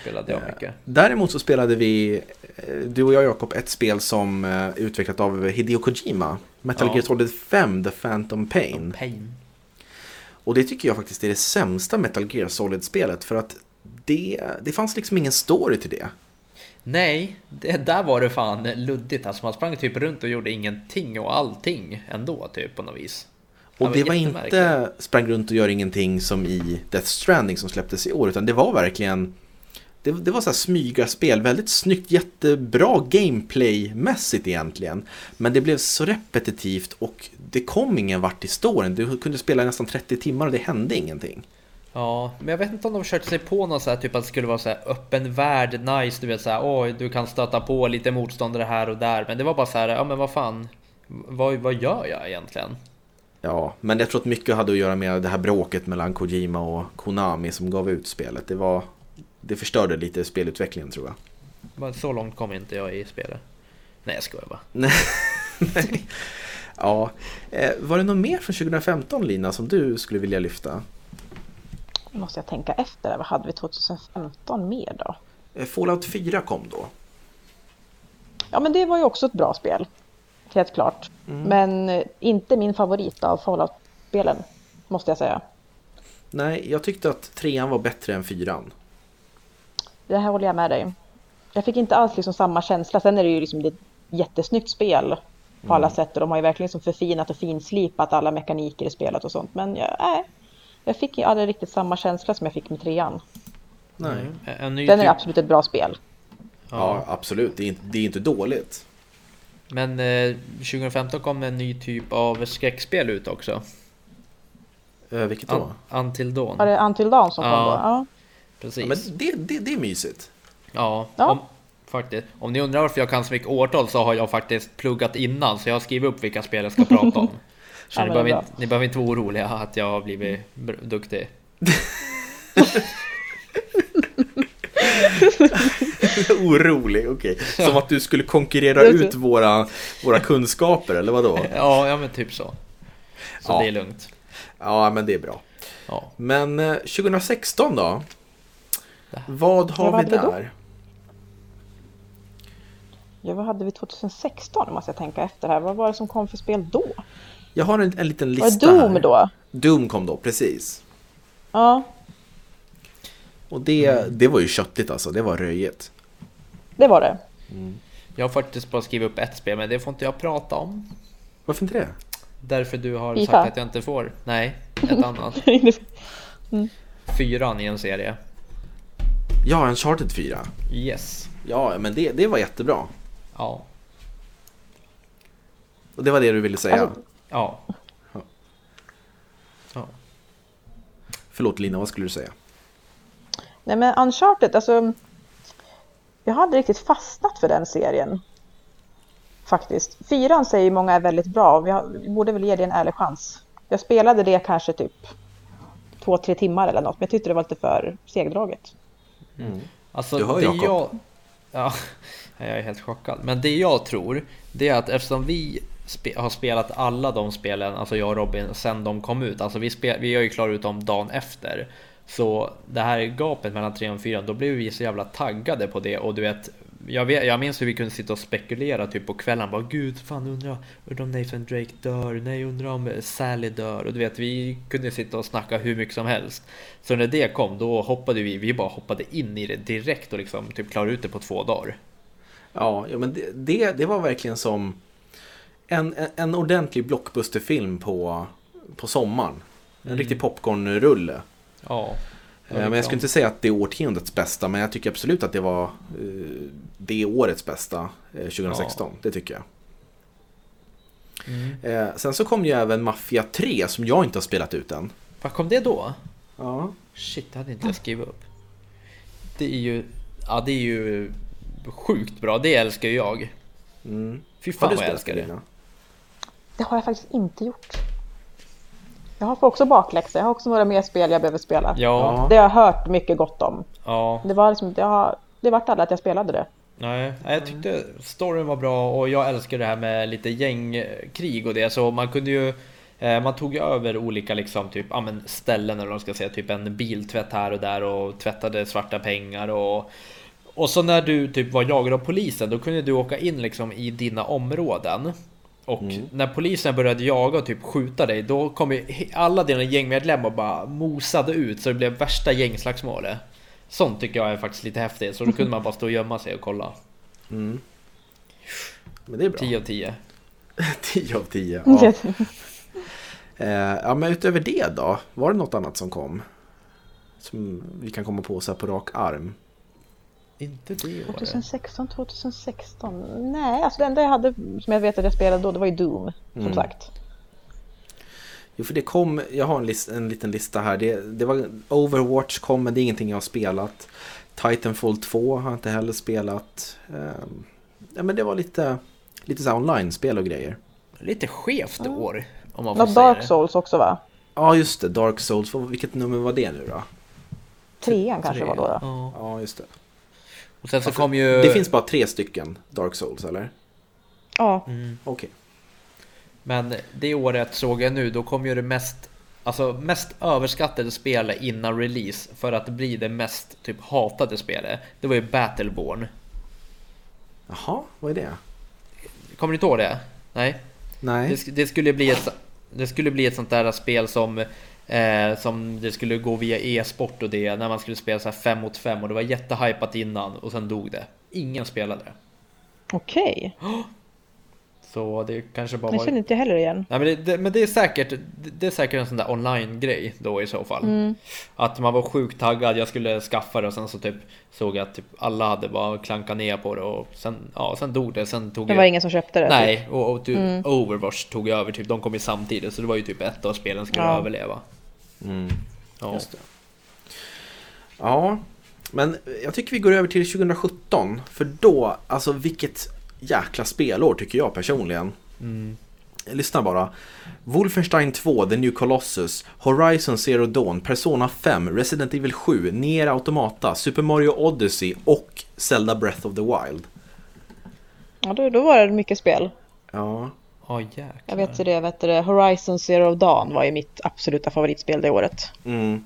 spelade jag Eh, mycket. Däremot så spelade vi, eh, du och jag Jakob, ett spel som är utvecklat av Hideo Kojima. Metal Ja. Gear Solid 5, The Phantom Pain. Pain. Och det tycker jag faktiskt är det sämsta Metal Gear Solid-spelet för att det, det fanns liksom ingen story till det. Nej, det, där var det fan luddigt. Alltså man sprang typ runt och gjorde ingenting och allting ändå typ på något vis. Och det var inte sprang runt och gör ingenting som i Death Stranding som släpptes i år utan det var verkligen det, det var så här smygarspel, väldigt snyggt, jättebra gameplay-mässigt egentligen. Men det blev så repetitivt och det kom ingen vart i storyn. Du kunde spela i nästan 30 timmar och det hände ingenting. Ja, men jag vet inte om de försökte sig på något så här, typ att det skulle vara så här öppen värld, nice, du vet så här, oj, du kan stöta på lite motståndare här och där, men det var bara så här, ja men vad fan, vad, vad gör jag egentligen? Ja, men jag tror att mycket hade att göra med det här bråket mellan Kojima och Konami som gav ut spelet. Det var det förstörde lite spelutvecklingen tror jag. Så långt kom inte jag i spelet. Nej, jag skojar bara. Nej. ja, eh, var det något mer från 2015 Lina som du skulle vilja lyfta? Nu måste jag tänka efter. Vad hade vi 2015 mer då? Eh, Fallout 4 kom då. Ja, men det var ju också ett bra spel. Helt klart. Men eh, inte min favorit av Fallout-spelen, måste jag säga. Nej, jag tyckte att trean var bättre än fyran. Det här håller jag med dig. Jag fick inte alls liksom samma känsla. Sen är det ju liksom ett jättesnyggt spel på alla sätt och de har ju verkligen liksom förfinat och finslipat alla mekaniker i spelet och sånt. Men jag, nej, jag fick ju aldrig riktigt samma känsla som jag fick med trean. Nej. En ny Den är typ- absolut ett bra spel. Ja, absolut. Det är, inte, det är inte dåligt. Men eh, 2015 kom en ny typ av skräckspel ut också. Eh, vilket då? An- Until Dawn. Var det Until Dawn som kom Ja. då? Ja. Precis. Ja, men det, det, det är mysigt. Ja, Ja. Om, faktiskt. Om ni undrar varför jag kan så mycket årtal så har jag faktiskt pluggat innan så jag har skrivit upp vilka spel jag ska prata om. Så Ja, ni, men det är behöver inte, ni behöver inte vara oroliga att jag har blivit duktig. Orolig, okej. Som att du skulle konkurrera ut våra, våra kunskaper, eller vadå? Ja, ja men typ så. Så Ja. det är lugnt. Ja, men det är bra. Ja. Men eh, 2016 då? Vad har Ja, vad vi där? ja, vad hade vi 2016? måste jag tänka efter här. Vad var det som kom för spel då? Jag har en, en liten Var lista Doom här. då? Doom kom då, precis. Ja, Och det, det var ju köttigt alltså, det var röjet. det var det. Jag har faktiskt bara skrivit upp ett spel men det får inte jag prata om. Varför inte det? Därför du har FIFA. sagt att jag inte får. Nej, ett annat. Fyran i en serie. Ja, Uncharted 4. Yes. Ja, men det, det var jättebra. Ja. Och det var det du ville säga. Alltså- Ja. Ja. Förlåt Lina, vad skulle du säga? Nej men Uncharted, alltså. Jag har aldrig riktigt fastnat för den serien. Faktiskt. Fyran säger många är väldigt bra. Vi, har, vi borde väl ge det en ärlig chans. Jag spelade det kanske typ två, tre timmar eller något. Men jag tyckte det var lite för segdraget. Alltså Du hör, det Jakob. jag... Ja, jag är helt chockad. Men det jag tror, det är att eftersom vi spe, har spelat alla de spelen, alltså jag och Robin, sen de kom ut. Alltså vi, spel, vi har ju klarat ut dem dagen efter. Så det här gapet mellan 3 och 4, då blev vi så jävla taggade på det och du vet, jag, vet, jag minns hur vi kunde sitta och spekulera typ på kvällen. Bara, Gud, fan undrar, undra om Nathan Drake dör? Nej, undrar om eh, Sally dör? Och du vet, vi kunde sitta och snacka hur mycket som helst. Så när det kom, då hoppade vi, vi bara hoppade in i det direkt och liksom typ klarade ut det på två dagar. Ja, ja men det, det, det var verkligen som en, en, en ordentlig blockbusterfilm på, på sommaren. En Mm. riktig popcornrulle. Ja. Eh, Men jag skulle inte säga att det är årtiondets bästa, men jag tycker absolut att det var eh, det årets bästa eh, 2016. Det tycker jag. Mm. Sen så kom ju även Mafia 3 som jag inte har spelat ut än. Vad kom det då? Ja. Shit, det hade inte jag skrivit upp. Det är ju, ja det är ju sjukt bra, det älskar ju jag. Mm. Fy fan vad jag älskar det? det. Det har jag faktiskt inte gjort. Jag har också bakläxa. Jag har också några mer spel jag behöver spela. Ja, Det har jag hört mycket gott om. ja. Det var liksom, det, har, det vart aldrig att jag spelade det. Nej, nej, jag tyckte storyn var bra och jag älskar det här med lite gängkrig och det. Så man kunde ju eh, man tog ju över olika liksom, typ, ja, men ställen eller vad man ska säga, typ en biltvätt här och där och tvättade svarta pengar och och så när du typ var jagad av polisen då kunde du åka in liksom i dina områden och när polisen började jaga och typ skjuta dig då kom ju alla dina gängmedlemmar bara mosade ut så det blev värsta gängslagsmålet. Sånt tycker jag är faktiskt lite häftigt så då kunde man bara stå och gömma sig och kolla. Mm. Men det är bra. 10 av 10. 10 av 10. Ja. Eh, ja, men utöver det då? Var det något annat som kom? Som vi kan komma på så här på rak arm? Inte det året. 2016, 2016? Nej, alltså det enda jag hade som jag vet att jag spelade då, det var ju Doom. Som Mm. sagt. Jo, för det kom, jag har en, list, en liten lista här. Det, det var Overwatch kom, men det är ingenting jag har spelat. Titanfall 2 har jag inte heller spelat. Ehm, ja, men det var lite, lite så online-spel och grejer. Lite skevt år. Om man får Något säga Dark det. Souls också va? Ja, just det. Dark Souls. Vilket nummer var det nu då? Trean kanske var då. då. Ja. Ja, just det. Och sen så kom ju... Det finns bara tre stycken Dark Souls, eller? Ja, Mm. Okej. Men det året såg jag nu, då kom ju det mest Alltså mest överskattade spelet innan release för att bli det mest typ hatade spelet. Det var ju Battleborn. Jaha, vad är det? Kommer du inte ihåg det? Nej? Nej. Det, det skulle bli ett Det skulle bli ett sånt där spel som eh, Som det skulle gå via e-sport och det när man skulle spela så här 5 mot 5 och det var jättehypat innan och sen dog det. Ingen spelade det. okej. Så det kanske bara var... känner inte jag heller igen. Nej, men, det, det, men det är säkert det, det är säkert en sån där online-grej då i så fall. Mm. Att man var sjukt taggad, jag skulle skaffa det och sen så typ såg jag att typ alla hade bara klankat ner på det och sen, ja, sen dog det. Sen tog Det jag... var ingen som köpte det? typ. Nej, och, och typ Overwatch tog över, typ, de kom ju samtidigt så det var ju typ ett av spelen som skulle Ja. överleva. Mm, Ja. just det. Ja, men jag tycker vi går över till 2017. För då, alltså vilket jäkla spelår tycker jag personligen. Mm. Lyssna bara. Wolfenstein 2, The New Colossus, Horizon Zero Dawn, Persona 5, Resident Evil 7, Nier Automata, Super Mario Odyssey och Zelda Breath of the Wild. Ja, då, då var det mycket spel. Ja, Ja jäklar. Jag vet ju det, vet du, det, Horizon Zero Dawn var ju mitt absoluta favoritspel det året. mm.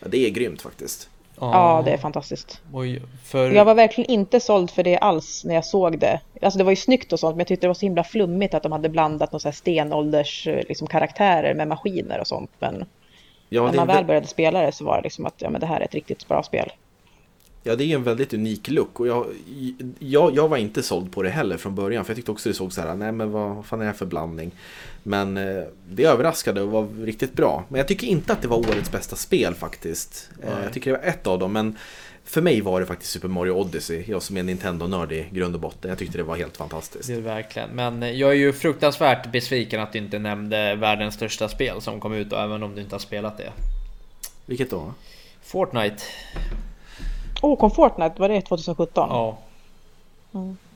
ja det är grymt faktiskt. Ja, det är fantastiskt. Oj, för... Jag var verkligen inte såld för det alls när jag såg det. Alltså det var ju snyggt och sånt, men jag tyckte det var så himla flummigt att de hade blandat några så här stenålders liksom, karaktärer med maskiner och sånt. Men Ja, när man vä- väl började spela det så var det liksom att ja, men det här är ett riktigt bra spel. Ja, det är en väldigt unik look och jag, jag, jag var inte såld på det heller från början för jag tyckte också det såg så här, nej men vad fan är det här för blandning? Men eh, det överraskade och var riktigt bra. Men jag tycker inte att det var årets bästa spel faktiskt. Eh, Nej. jag tycker det var ett av dem, men för mig var det faktiskt Super Mario Odyssey. Jag som är Nintendo-nörd i grund och botten. Jag tyckte det var helt fantastiskt. Det verkligen. Men jag är ju fruktansvärt besviken att du inte nämnde världens största spel som kom ut, och även om du inte har spelat det. Vilket då? Fortnite. Åh, kom Fortnite, var det 2017? Ja.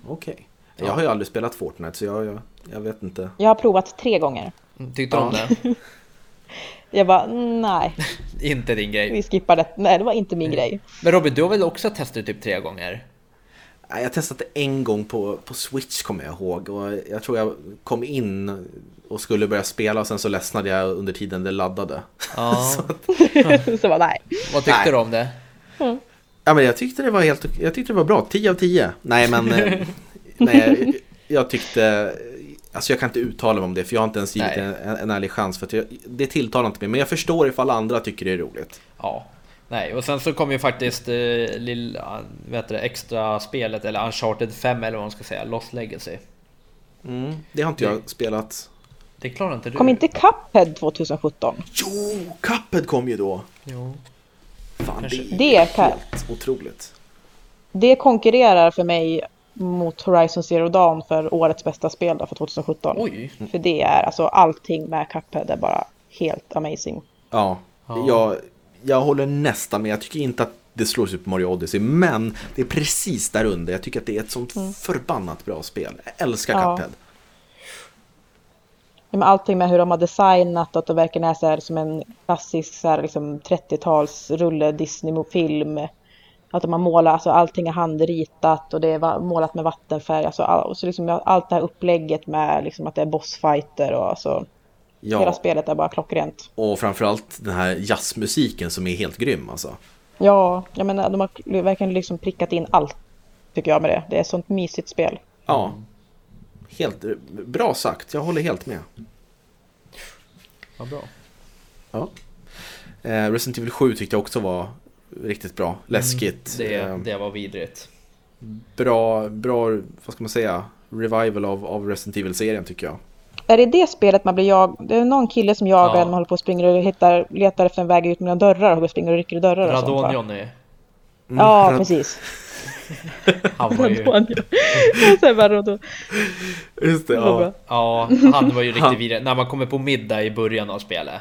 Okej. Jag har ju aldrig spelat Fortnite så jag, jag, jag vet inte. Jag har provat tre gånger. Tyckte du om Ja. det? Jag bara, nej, inte din grej. vi skippar det. Nej, det var inte min grej. Men Robin, du har väl också testat typ tre gånger? Nej, Jag testade det en gång på, på Switch kommer jag ihåg och jag tror jag kom in och skulle börja spela och sen så ledsnade jag under tiden det laddade. Ja. så bara, nej. Vad tyckte Nej. du om det? Ja, men jag tyckte det var helt Jag tyckte det var bra. 10 av 10. Nej, men... eh, nej, jag tyckte... Alltså jag kan inte uttala mig om det för jag har inte ens givit Nej. en, en ärlig chans för att jag, det tilltalar inte mig. Men jag förstår ifall andra tycker det är roligt. Ja. Nej, och sen så kom ju faktiskt eh, lilla, vad heter det, extra spelet eller Uncharted 5 eller vad man ska säga, Lost Legacy. Mm, det har inte jag spelat. Det klarar inte du. Kom inte Cuphead 2017? Jo, Cuphead kom ju då. Jo. Fan, Kanske. det är Det helt otroligt. Det konkurrerar för mig mot Horizon Zero Dawn för årets bästa spel då, för 2017. Oj. För det är alltså allting med Cuphead är bara helt amazing. Ja, Ja. Jag, jag håller nästan med. Jag tycker inte att det slår Super Mario Odyssey, men det är precis där under. Jag tycker att det är ett sånt förbannat bra spel. Jag älskar Ja. Cuphead. Men allting med hur de har designat att det verkligen är så här som en klassisk så här, liksom 30-tals rulle Disney-film. Att de har målat, alltså allting är handritat och det är målat med vattenfärg. Alltså, all, så liksom allt det här upplägget med liksom att det är bossfighter och alltså, hela Ja, spelet är bara klockrent. och framförallt den här jazzmusiken som är helt grym alltså. Ja, jag menar de har verkligen liksom prickat in allt tycker jag med det. Det är ett sånt mysigt spel. Ja, helt bra sagt. Jag håller helt med. Vad bra. Ja. Eh, Resident Evil 7 tyckte jag också var riktigt bra. Läskigt. Det, Eh, det var vidrigt. bra, bra, vad ska man säga, revival av, av Resident Evil-serien tycker jag. Är det det spelet man blir jag? Det är någon kille som jagar Ja. när man håller på och springer och hittar, letar efter en väg ut mellan dörrar och springer och rycker i dörrar och sånt va? Radon-Johnny. Ja, Rad- precis. Han var ju... Sen bara Radon. Just det, ja. Ja, han var ju Han- riktigt vidrig. När man kommer på middag i början av spelet.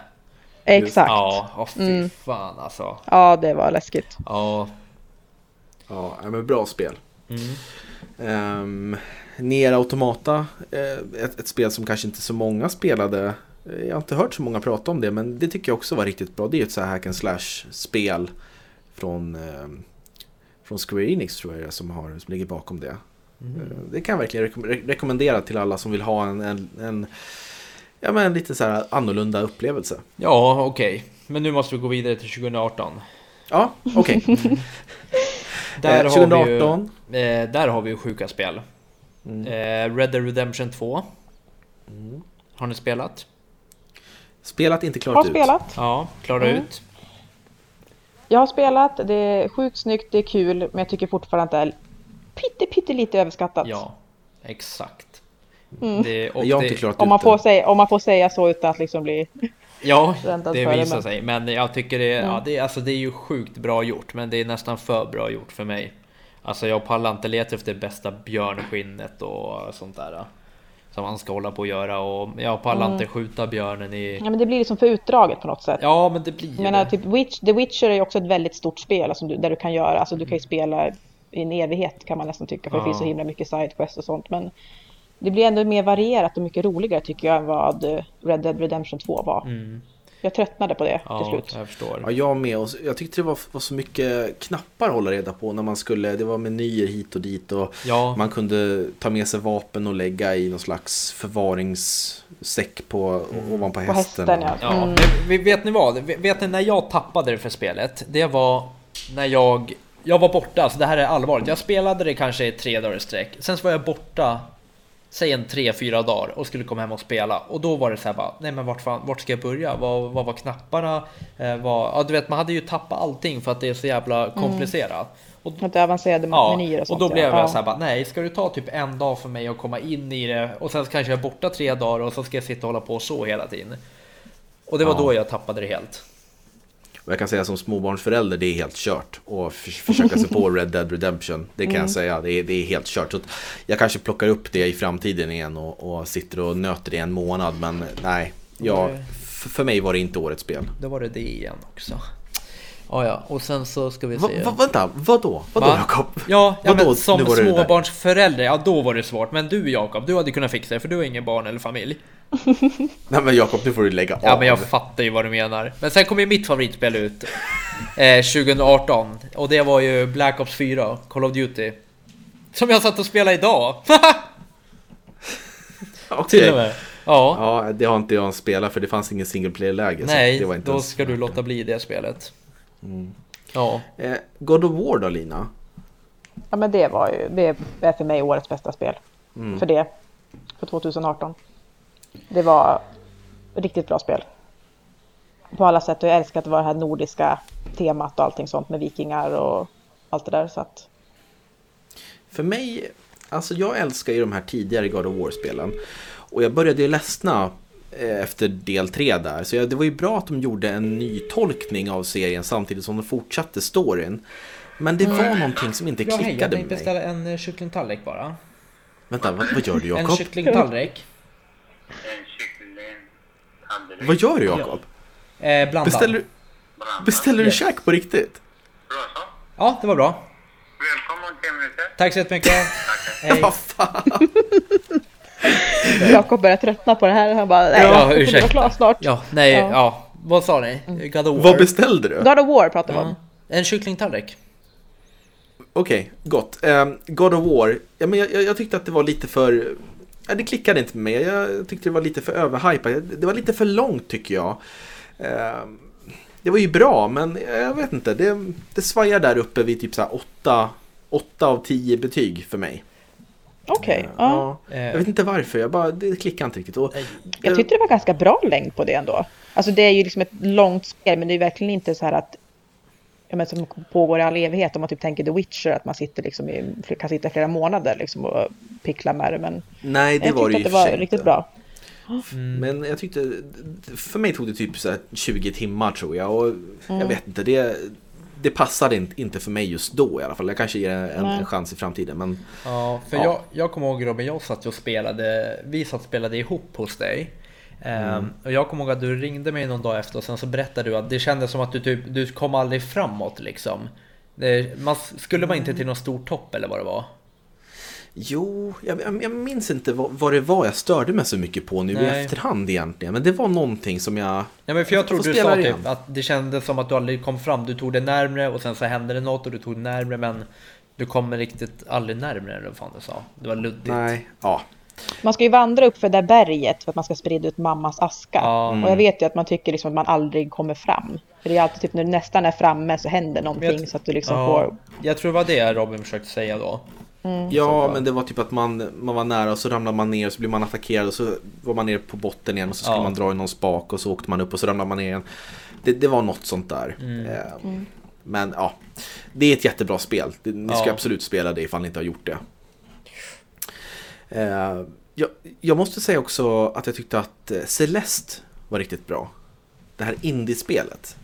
Exakt. Ja, åh fy Mm. fan alltså. Ja, det var läskigt. Ja. Ja, men bra spel. Mm. Um, Nier Automata, eh, ett, ett spel som kanske inte så många spelade. Eh, Jag har inte hört så många prata om det, men det tycker jag också var riktigt bra. Det är ett så här hack and slash-spel från, ehm, från Square Enix tror jag som, har, som ligger bakom det. Mm. Det kan jag verkligen rekom- re- rekommendera till alla som vill ha en, en, en, ja, men en lite så här annorlunda upplevelse. Ja, okej. Men nu måste vi gå vidare till 2018. Ja, okej. Där, Eh, har vi 2018. ju, eh, där har vi ju sjuka spel. Mm. Eh, Red Dead Redemption 2. Har ni spelat? Spelat inte klart Har ut. spelat. Ja, klara Mm. ut. Jag har spelat. Det är sjukt snyggt, det är kul, men jag tycker fortfarande att det är pytte, pytte lite överskattat. Ja, exakt. Mm. Det, och Jag har det, inte klart Om man, får säga, om man får säga så utan att liksom bli... Ja, det visar men- sig. Men jag tycker det, ja, Mm. det, alltså, det är ju sjukt bra gjort, men det är nästan för bra gjort för mig. Alltså jag pallar inte leta efter bästa björnskinnet och sånt där. Som man ska hålla på och göra och jag pallar Mm. inte skjuta björnen i... Ja, men det blir liksom för utdraget på något sätt. Ja, men det blir menar, det. typ Witch, The Witcher är ju också ett väldigt stort spel alltså, där du kan göra, alltså du kan ju spela i en evighet kan man nästan tycka, för Ja. det finns så himla mycket sidequest och sånt. Men det blir ändå mer varierat och mycket roligare tycker jag än vad Red Dead Redemption 2 var. Mm. Jag tröttnade på det till Ja, slut. jag förstår. Ja, jag med. Och jag tyckte det var, var så mycket knappar att hålla reda på när man skulle, det var menyer hit och dit och Ja, man kunde ta med sig vapen och lägga i någon slags förvaringssäck på, ovanpå På hästen. hästen ja. Ja, Mm. vi- vet ni vad? Vet vet ni när jag tappade det för spelet? Det var när jag... Jag var borta, alltså det här är allvarligt. Jag spelade det kanske i tre dagar i sträck. Sen så var jag borta, säg en tre, fyra dagar och skulle komma hem och spela. Och då var det så här bara, nej men vart, fan, vart ska jag börja? Vad, vad var knapparna? Eh, vad, ja du vet, man hade ju tappat allting för att det är så jävla komplicerat. Och, Att avancerade Ja, menyer och och sånt. då blev ja. jag Ja. så här bara, nej, ska det ta typ en dag för mig att komma in i det och sen kanske jag är borta tre dagar och så ska jag sitta och hålla på så hela tiden. Och det var Ja. då jag tappade det helt. Och jag kan säga som småbarnsförälder, det är helt kört. Och för, försöka sig på Red Dead Redemption, det kan Mm. jag säga, det är, det är helt kört. Så jag kanske plockar upp det i framtiden igen och, och sitter och nöter det en månad. Men nej, jag, för mig var det inte årets spel. Då var det det igen också. Ja, ja, och sen så ska vi Va, se. va, vänta, vadå? Vadå Va? Jakob? Ja, ja Vadå? men som småbarnsförälder, ja då var det svårt. Men du Jakob, du hade kunnat fixa det för du har ingen barn eller familj. Nej men Jakob, nu får du lägga av. Ja, men jag fattar ju vad du menar. Men sen kom ju mitt favoritspel ut eh, 2018 och det var ju Black Ops 4, Call of Duty. Som jag satt och spelade idag. Okej. Till och med. Ja. Ja, det har inte jag spelat för det fanns ingen single player-läge. så Nej, det var inte då ens ska du låta bli det spelet. Ja. Eh, God of War då Lina? Ja, men det var ju, det är för mig årets bästa spel. Mm. För det, för 2018. Det var riktigt bra spel. På alla sätt och jag älskar att det var det här nordiska temat och allting sånt med vikingar och allt det där. Så att, För mig, alltså jag älskar ju de här tidigare God of War-spelen. Och jag började ju ledsna eh, efter del 3 där. Så jag, det var ju bra att de gjorde en ny tolkning av serien samtidigt som de fortsatte storyn. Men det var någonting som inte Ja, hej, jag klickade med tänkte mig. beställa en eh, kycklingtallrik bara. Vänta, vad, vad gör du En Jakob? En kycklingtallrik. Vad gör du Jakob? Eh, blandad. Beställer, beställer du Yes. käk på riktigt? Bra så. Ja, det var bra. Välkommen till minuter. Tack så jättemycket. Hej. Vad fan? Jakob börjar tröttna på det här. Han bara, nej, Ja, jag får vara klar snart. Ja, nej, ja. Ja. Vad sa ni? God of War? Vad beställde du? God of War pratar vi om. En kycklingtallrik. Okej, gott. Um, God of War. Ja, men jag, jag, jag tyckte att det var lite för... Ja, det klickade inte med. Jag tyckte det var lite för överhypat. Det var lite för långt tycker jag. Ehm, det var ju bra, men jag vet inte. Det, det svajar där uppe vid typ så här 8, 8 av 10 betyg för mig. Okej. ja. Ja, jag vet inte varför. Jag bara, det klickar inte riktigt. Och, Jag tyckte det var ganska bra längd på det ändå. Alltså det är ju liksom ett långt spel, men det är verkligen inte så här att ja, men som pågår i all evighet. Om man typ tänker The Witcher, att man sitter liksom i, kan sitta i flera månader liksom och pickla med det. Men nej, det jag var det tyckte ju att det var riktigt bra. Men jag tyckte, för mig tog det typ så här 20 timmar tror jag. Och jag Mm. vet inte, det, det passade inte- inte för mig just då i alla fall. Jag kanske ger en, en chans i framtiden. Men Ja, för Ja. Jag, jag kommer ihåg Robin, jag satt och spelade, vi satt och spelade ihop hos dig. Ehm, och jag kommer ihåg att du ringde mig någon dag efter och sen så berättade du att det kändes som att du typ, du kom aldrig framåt liksom. Det, man, skulle man inte till någon stor topp eller vad det var? jo, jag, jag, minns inte vad, vad det var jag störde mig så mycket på nu i Nej. efterhand egentligen. Men det var någonting som jag... Ja men för jag Jag tror du sa typ igen. att det kändes som att du aldrig kom fram. Du tog det närmre och sen så hände det något och du tog det närmre men du kommer riktigt aldrig närmre eller vad fan du sa. Det var luddigt. Nej, ja. Man ska ju vandra upp för det där berget för att man ska sprida ut mammas aska. Mm. Och jag vet ju att man tycker liksom att man aldrig kommer fram. För det är alltid typ när du nästan är framme så händer någonting jag- så att du liksom Ja, får... Jag tror det var det Robin försökte säga då. Ja, men det var typ att man, man var nära och så ramlade man ner och så blev man attackerad och så var man nere på botten igen och så skulle Ja. man dra i någon spak och så åkte man upp och så ramlade man ner igen. Det, det var något sånt där. Mm. Eh, Men ja, det är ett jättebra spel. Ni ska Ja. absolut spela det ifall ni inte har gjort det. Eh, jag, jag måste säga också att jag tyckte att eh, Celeste var riktigt bra. Det här indiespelet.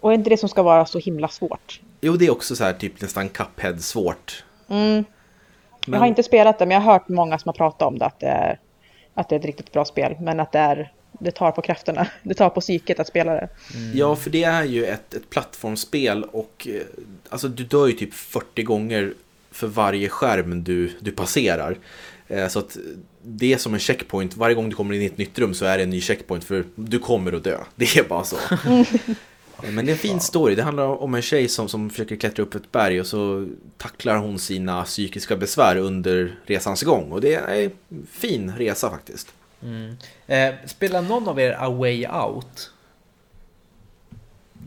Och är inte det som ska vara så himla svårt? Jo, det är också så här typ nästan Cuphead svårt. Mm. Men- Jag har inte spelat det, men jag har hört många som har pratat om det, att det är, att det är ett riktigt bra spel. Men att det, är, det tar på krafterna, det tar på psyket att spela det. Ja, för det är ju ett, ett plattformsspel och eh, alltså du dör ju typ 40 gånger för varje skärm du, du passerar. Eh, Så att det är som en checkpoint. Varje gång du kommer in i ett nytt rum så är det en ny checkpoint för du kommer att dö. Det är bara så. Men det är en fin story. Det handlar om en tjej som, som försöker klättra upp ett berg och så tacklar hon sina psykiska besvär under resans gång. Och det är en fin resa faktiskt. Mm. Eh, spelar någon av er A Way Out?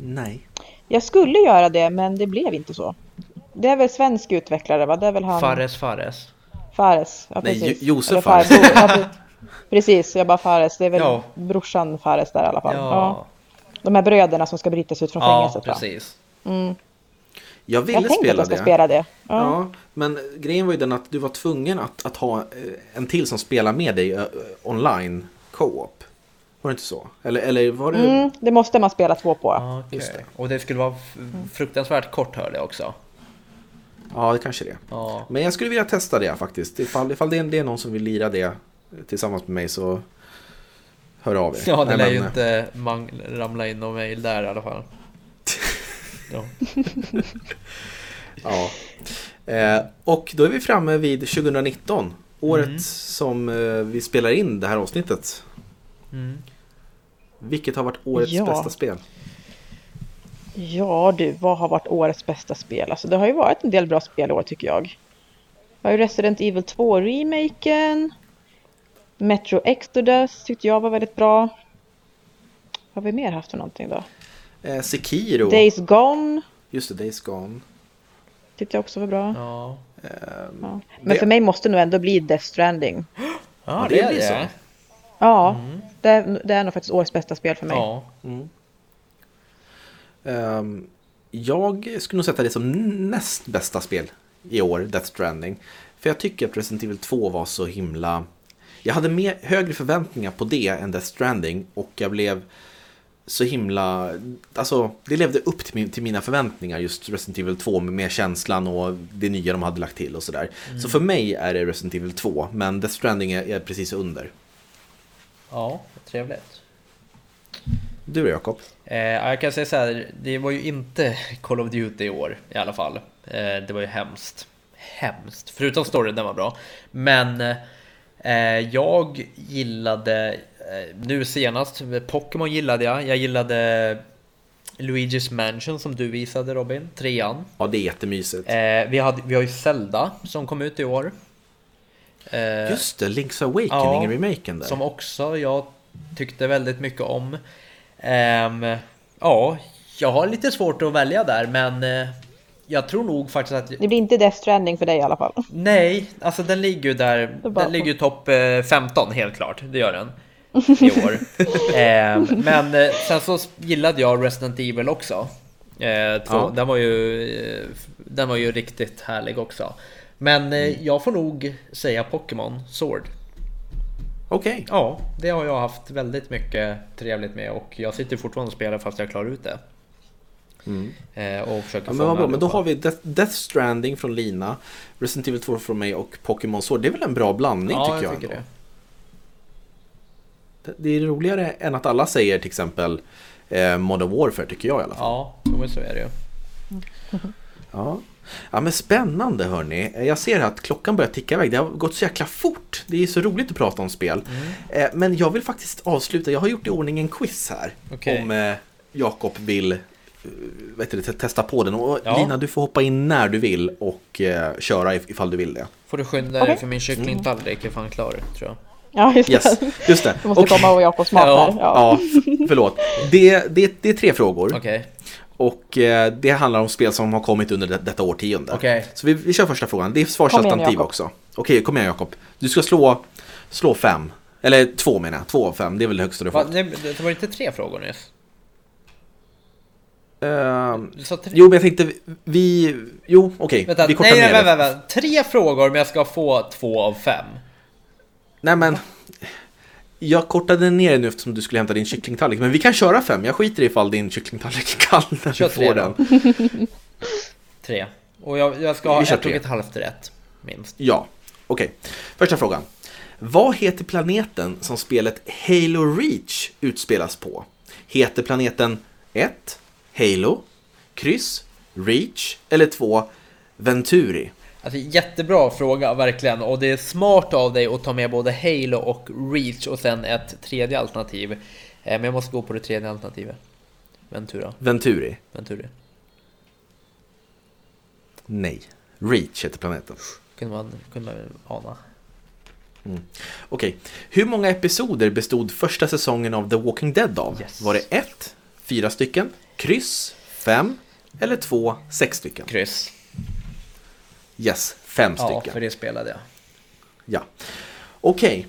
Nej. Jag skulle göra det, men det blev inte så. Det är väl svensk utvecklare, va? Det är väl han... Fares Fares? Fares. Ja, Nej, precis. Jo- Josef Fares. Ja, precis, jag bara Fares. Det är väl Ja. brorsan Fares där i alla fall. Ja. Ja, De här bröderna som ska brytas ut från ja fängelset. va? precis. Mm. Jag ville Jag tänkte att spela jag ska det. spela det. Ja. Ja, men grejen var ju den att du var tvungen att, att ha eh, en till som spelar med dig eh, online co-op. Var det inte så? Eller, eller var det... Mm, det måste man spela två på. Ja. Just det. Och det skulle vara fruktansvärt kort hörde jag också. Ja, det kanske det. Ja. Men jag skulle vilja testa det faktiskt. Ifall, ifall det, är, det är någon som vill lira det tillsammans med mig så hör av er. Ja, det lär ju men, inte ramla in någon mail där i alla fall. Ja. Ja. Eh, och då är vi framme vid 2019. Året Mm. som eh, vi spelar in det här avsnittet. Mm. Vilket har varit årets Ja. bästa spel? Ja du, vad har varit årets bästa spel? Alltså det har ju varit en del bra spel i år tycker jag. Jag har ju Resident Evil 2-remaken. Metro Exodus tyckte jag var väldigt bra. Vad har vi mer haft för någonting då? Eh, Sekiro. Days Gone. Just det, Days Gone. Tyckte jag också var bra. Ja, Ja. Det- Men för mig måste nog ändå bli Death Stranding. ja det det är blir så. det. Ja, det, är, det är nog faktiskt årets bästa spel för mig. Ja. Ehm, jag skulle nog sätta det som näst bästa spel i år, Death Stranding. För jag tycker att Resident Evil 2 var så himla... Jag hade mer, högre förväntningar på det än Death Stranding och jag blev så himla... Alltså, det levde upp till, min, till mina förväntningar, just Resident Evil 2 med mer känslan och det nya de hade lagt till och sådär. Så för mig är det Resident Evil 2, men Death Stranding är, är precis under. ja, trevligt. Du då Jakob? Eh, jag kan säga så här, det var ju inte Call of Duty i år i alla fall. Eh, det var ju hemskt. Hemskt. Förutom storyn, den var bra. Men eh, jag gillade, eh, nu senast, Pokémon gillade jag. Jag gillade Luigi's Mansion som du visade Robin, trean. Ja, det är jättemysigt. Eh, vi, hade, vi har ju Zelda som kom ut i år. Eh, Just det, Link's Awakening, ja, där. Som också jag tyckte väldigt mycket om. Ehm, ja, jag har lite svårt att välja där, men eh, jag tror nog faktiskt att Det blir inte Death Stranding för dig i alla fall. nej, alltså den ligger ju där. Den ligger ju topp eh, 15 helt klart. Det gör den i år. Ehm, men eh, sen så gillade jag Resident Evil också. Eh, två, Ja. den, var ju, eh, den var ju riktigt härlig också. Men eh, jag får nog säga Pokémon Sword. Okej. Ja, det har jag haft väldigt mycket trevligt med och jag sitter fortfarande och spelar fast jag klarar ut det. Eh, och försöker Ja, men vad bra, men då har vi Death, Death Stranding från Lina, Resident Evil 2 från mig och Pokémon Sword. Det är väl en bra blandning Ja, tycker jag. jag tycker ändå. det. det. Är roligare än att alla säger till exempel eh, Modern Warfare tycker jag i alla fall. Ja, men så är det ju. Ja. Ja, men spännande hörni. Jag ser att klockan börjar ticka iväg. Det har gått så jäkla fort. Det är så roligt att prata om spel. Mm. Eh, men jag vill faktiskt avsluta. Jag har gjort i ordning en quiz här. Okej. Om eh, Jakob vill eh, vet du, testa på den. Och Ja. Lina, du får hoppa in när du vill och eh, köra if- ifall du vill det. Får du skynda dig Okej. för min kycklingtallrik är fan klar tror jag. Ja, just Yes, det. just det. Du måste Okej. komma och Jakobs mat Ja, här. Ja. Ja, förlåt. Det, det, det är tre frågor. Okej, Och eh, det handlar om spel som har kommit under det, detta årtionde. Okej. Så vi, vi kör första frågan. Det är svarsalternativ också. Okej, kom igen Jakob. Du ska slå, slå fem. Eller två menar jag. Två av fem. Det är väl det högsta du Va, fått. nej, det var inte tre frågor nyss? Du sa tre... jo, men jag tänkte vi... Jo, okej. Vänta, vi kortar nej, ner nej, det. vänta, vänta. Tre frågor men jag ska få två av fem. Nej, men... Jag kortade ner det nu eftersom du skulle hämta din kycklingtallrik. Men vi kan köra fem. Jag skiter i ifall din kycklingtallrik är kall när Kör du tre får den. Tre. Och jag, jag ska ha ett och ett halvt rätt. Minst. Ja, okej. Första frågan. Vad heter planeten som spelet Halo Reach utspelas på? Heter planeten 1. Halo, kryss, Reach eller 2. Venturi? Alltså jättebra fråga verkligen och det är smart av dig att ta med både Halo och Reach och sen ett tredje alternativ. Eh, Men jag måste gå på det tredje alternativet. Ventura. Venturi? Venturi. Nej. Reach heter planeten. Kunde man, kunde man ana. Okej. Hur många episoder bestod första säsongen av The Walking Dead av? Yes. Var det 1, 4 stycken, kryss, 5 eller 2, 6 stycken? Kryss. Yes, 5 Ja, stycken. för det spelade jag. Ja. Okej.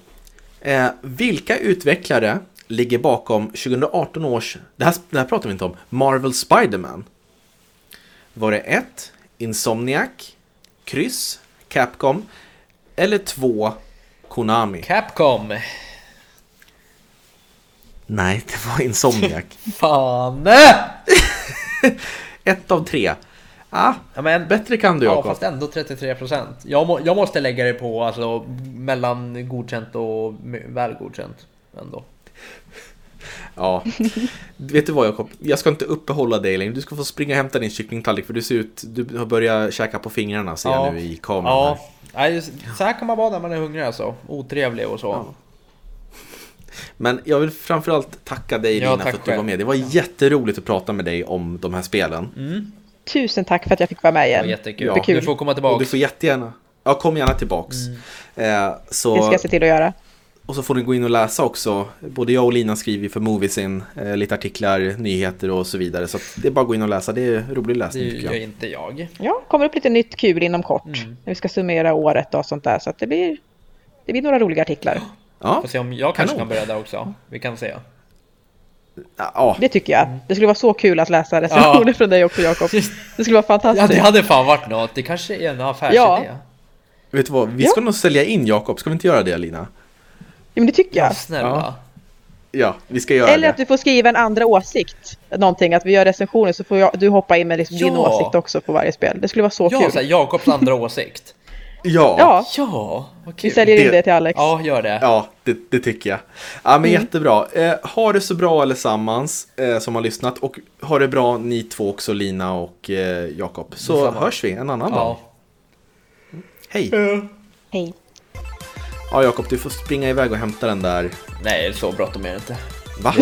Eh, vilka utvecklare ligger bakom 2018 års, det här, det här pratar vi inte om, Marvel Spider-Man? Var det 1. Insomniac, kryss, Capcom eller 2. Konami? Capcom. Nej, det var Insomniac. Fan! Ett av tre. Ah, Ja, men, bättre kan du ja, Jakob. fast ändå 33%. Jag, må, jag måste lägga det på alltså, mellan godkänt och väl godkänt. Ändå. Ja. Vet du vad Jakob? Jag ska inte uppehålla dig längre. Du ska få springa och hämta din kycklingtallrik för du ser ut, du har börjat käka på fingrarna ser jag nu i kameran. här. Ja, Nej, så här kan man vara när man är hungrig alltså. Otrevlig och så. Ja. Men jag vill framförallt tacka dig Ja, Lina för att du själv. var med. Det var jätteroligt att prata med dig om de här spelen. Mm, Tusen tack för att jag fick vara med det igen. jättekul. Ja. Du får komma Och tillbaka. du får jättegärna, ja kom gärna tillbaks. Mm. Eh, så, Det ska jag se till att göra. Och så får ni gå in och läsa också. Både jag och Lina skriver för Moviesin, eh, lite artiklar, nyheter och så vidare. Så att det är bara att gå in och läsa, det är rolig Det läsning tycker gör jag. inte jag. Ja, kommer upp lite nytt kul inom kort. Mm. När vi ska summera året och sånt där. Så att det blir, det blir några roliga artiklar. Ja, Får se om jag kanske Kanon. kan börja där också. Vi kan se. Ja, Det tycker jag. Det skulle vara så kul att läsa recensioner Ja. från dig också Jakob. Det skulle vara Ja, fantastiskt. det hade fan varit något. Det kanske är en affärsidé. Ja. vet du vad? Vi ska nog sälja in Jakob, ska vi inte göra det Lina? Ja, men det tycker Ja, jag. snälla. Ja, vi ska göra Eller det. att du får skriva en andra åsikt. Någonting, att vi gör recensioner så får jag, du hoppa in med liksom din Ja. åsikt också på varje spel. Det skulle vara så Ja, kul. här, Jakobs andra åsikt. Ja, Ja, Ja, vad vi säljer in Det- det till Alex. Ja, gör det. Ja, det, det tycker jag. Ja, men Mm. jättebra. Eh, ha det så bra allesammans eh, som har lyssnat och ha det bra ni två också, Lina och eh, Jakob. Så Detsamma. hörs vi en annan dag. Ja. Hej! Hej. Ja, Jakob, du får springa iväg och hämta den där. Nej, så bråttom är det inte. Va?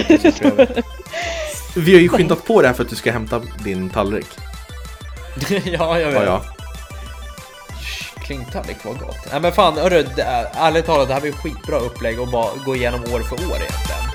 Vi har ju skyndat på det här för att du ska hämta din tallrik. ja, jag vet. Ja, ja. Klingtallrik var gott. Nej men fan, hörru, det ärligt talat, det här var ju skitbra upplägg och bara gå igenom år för år egentligen.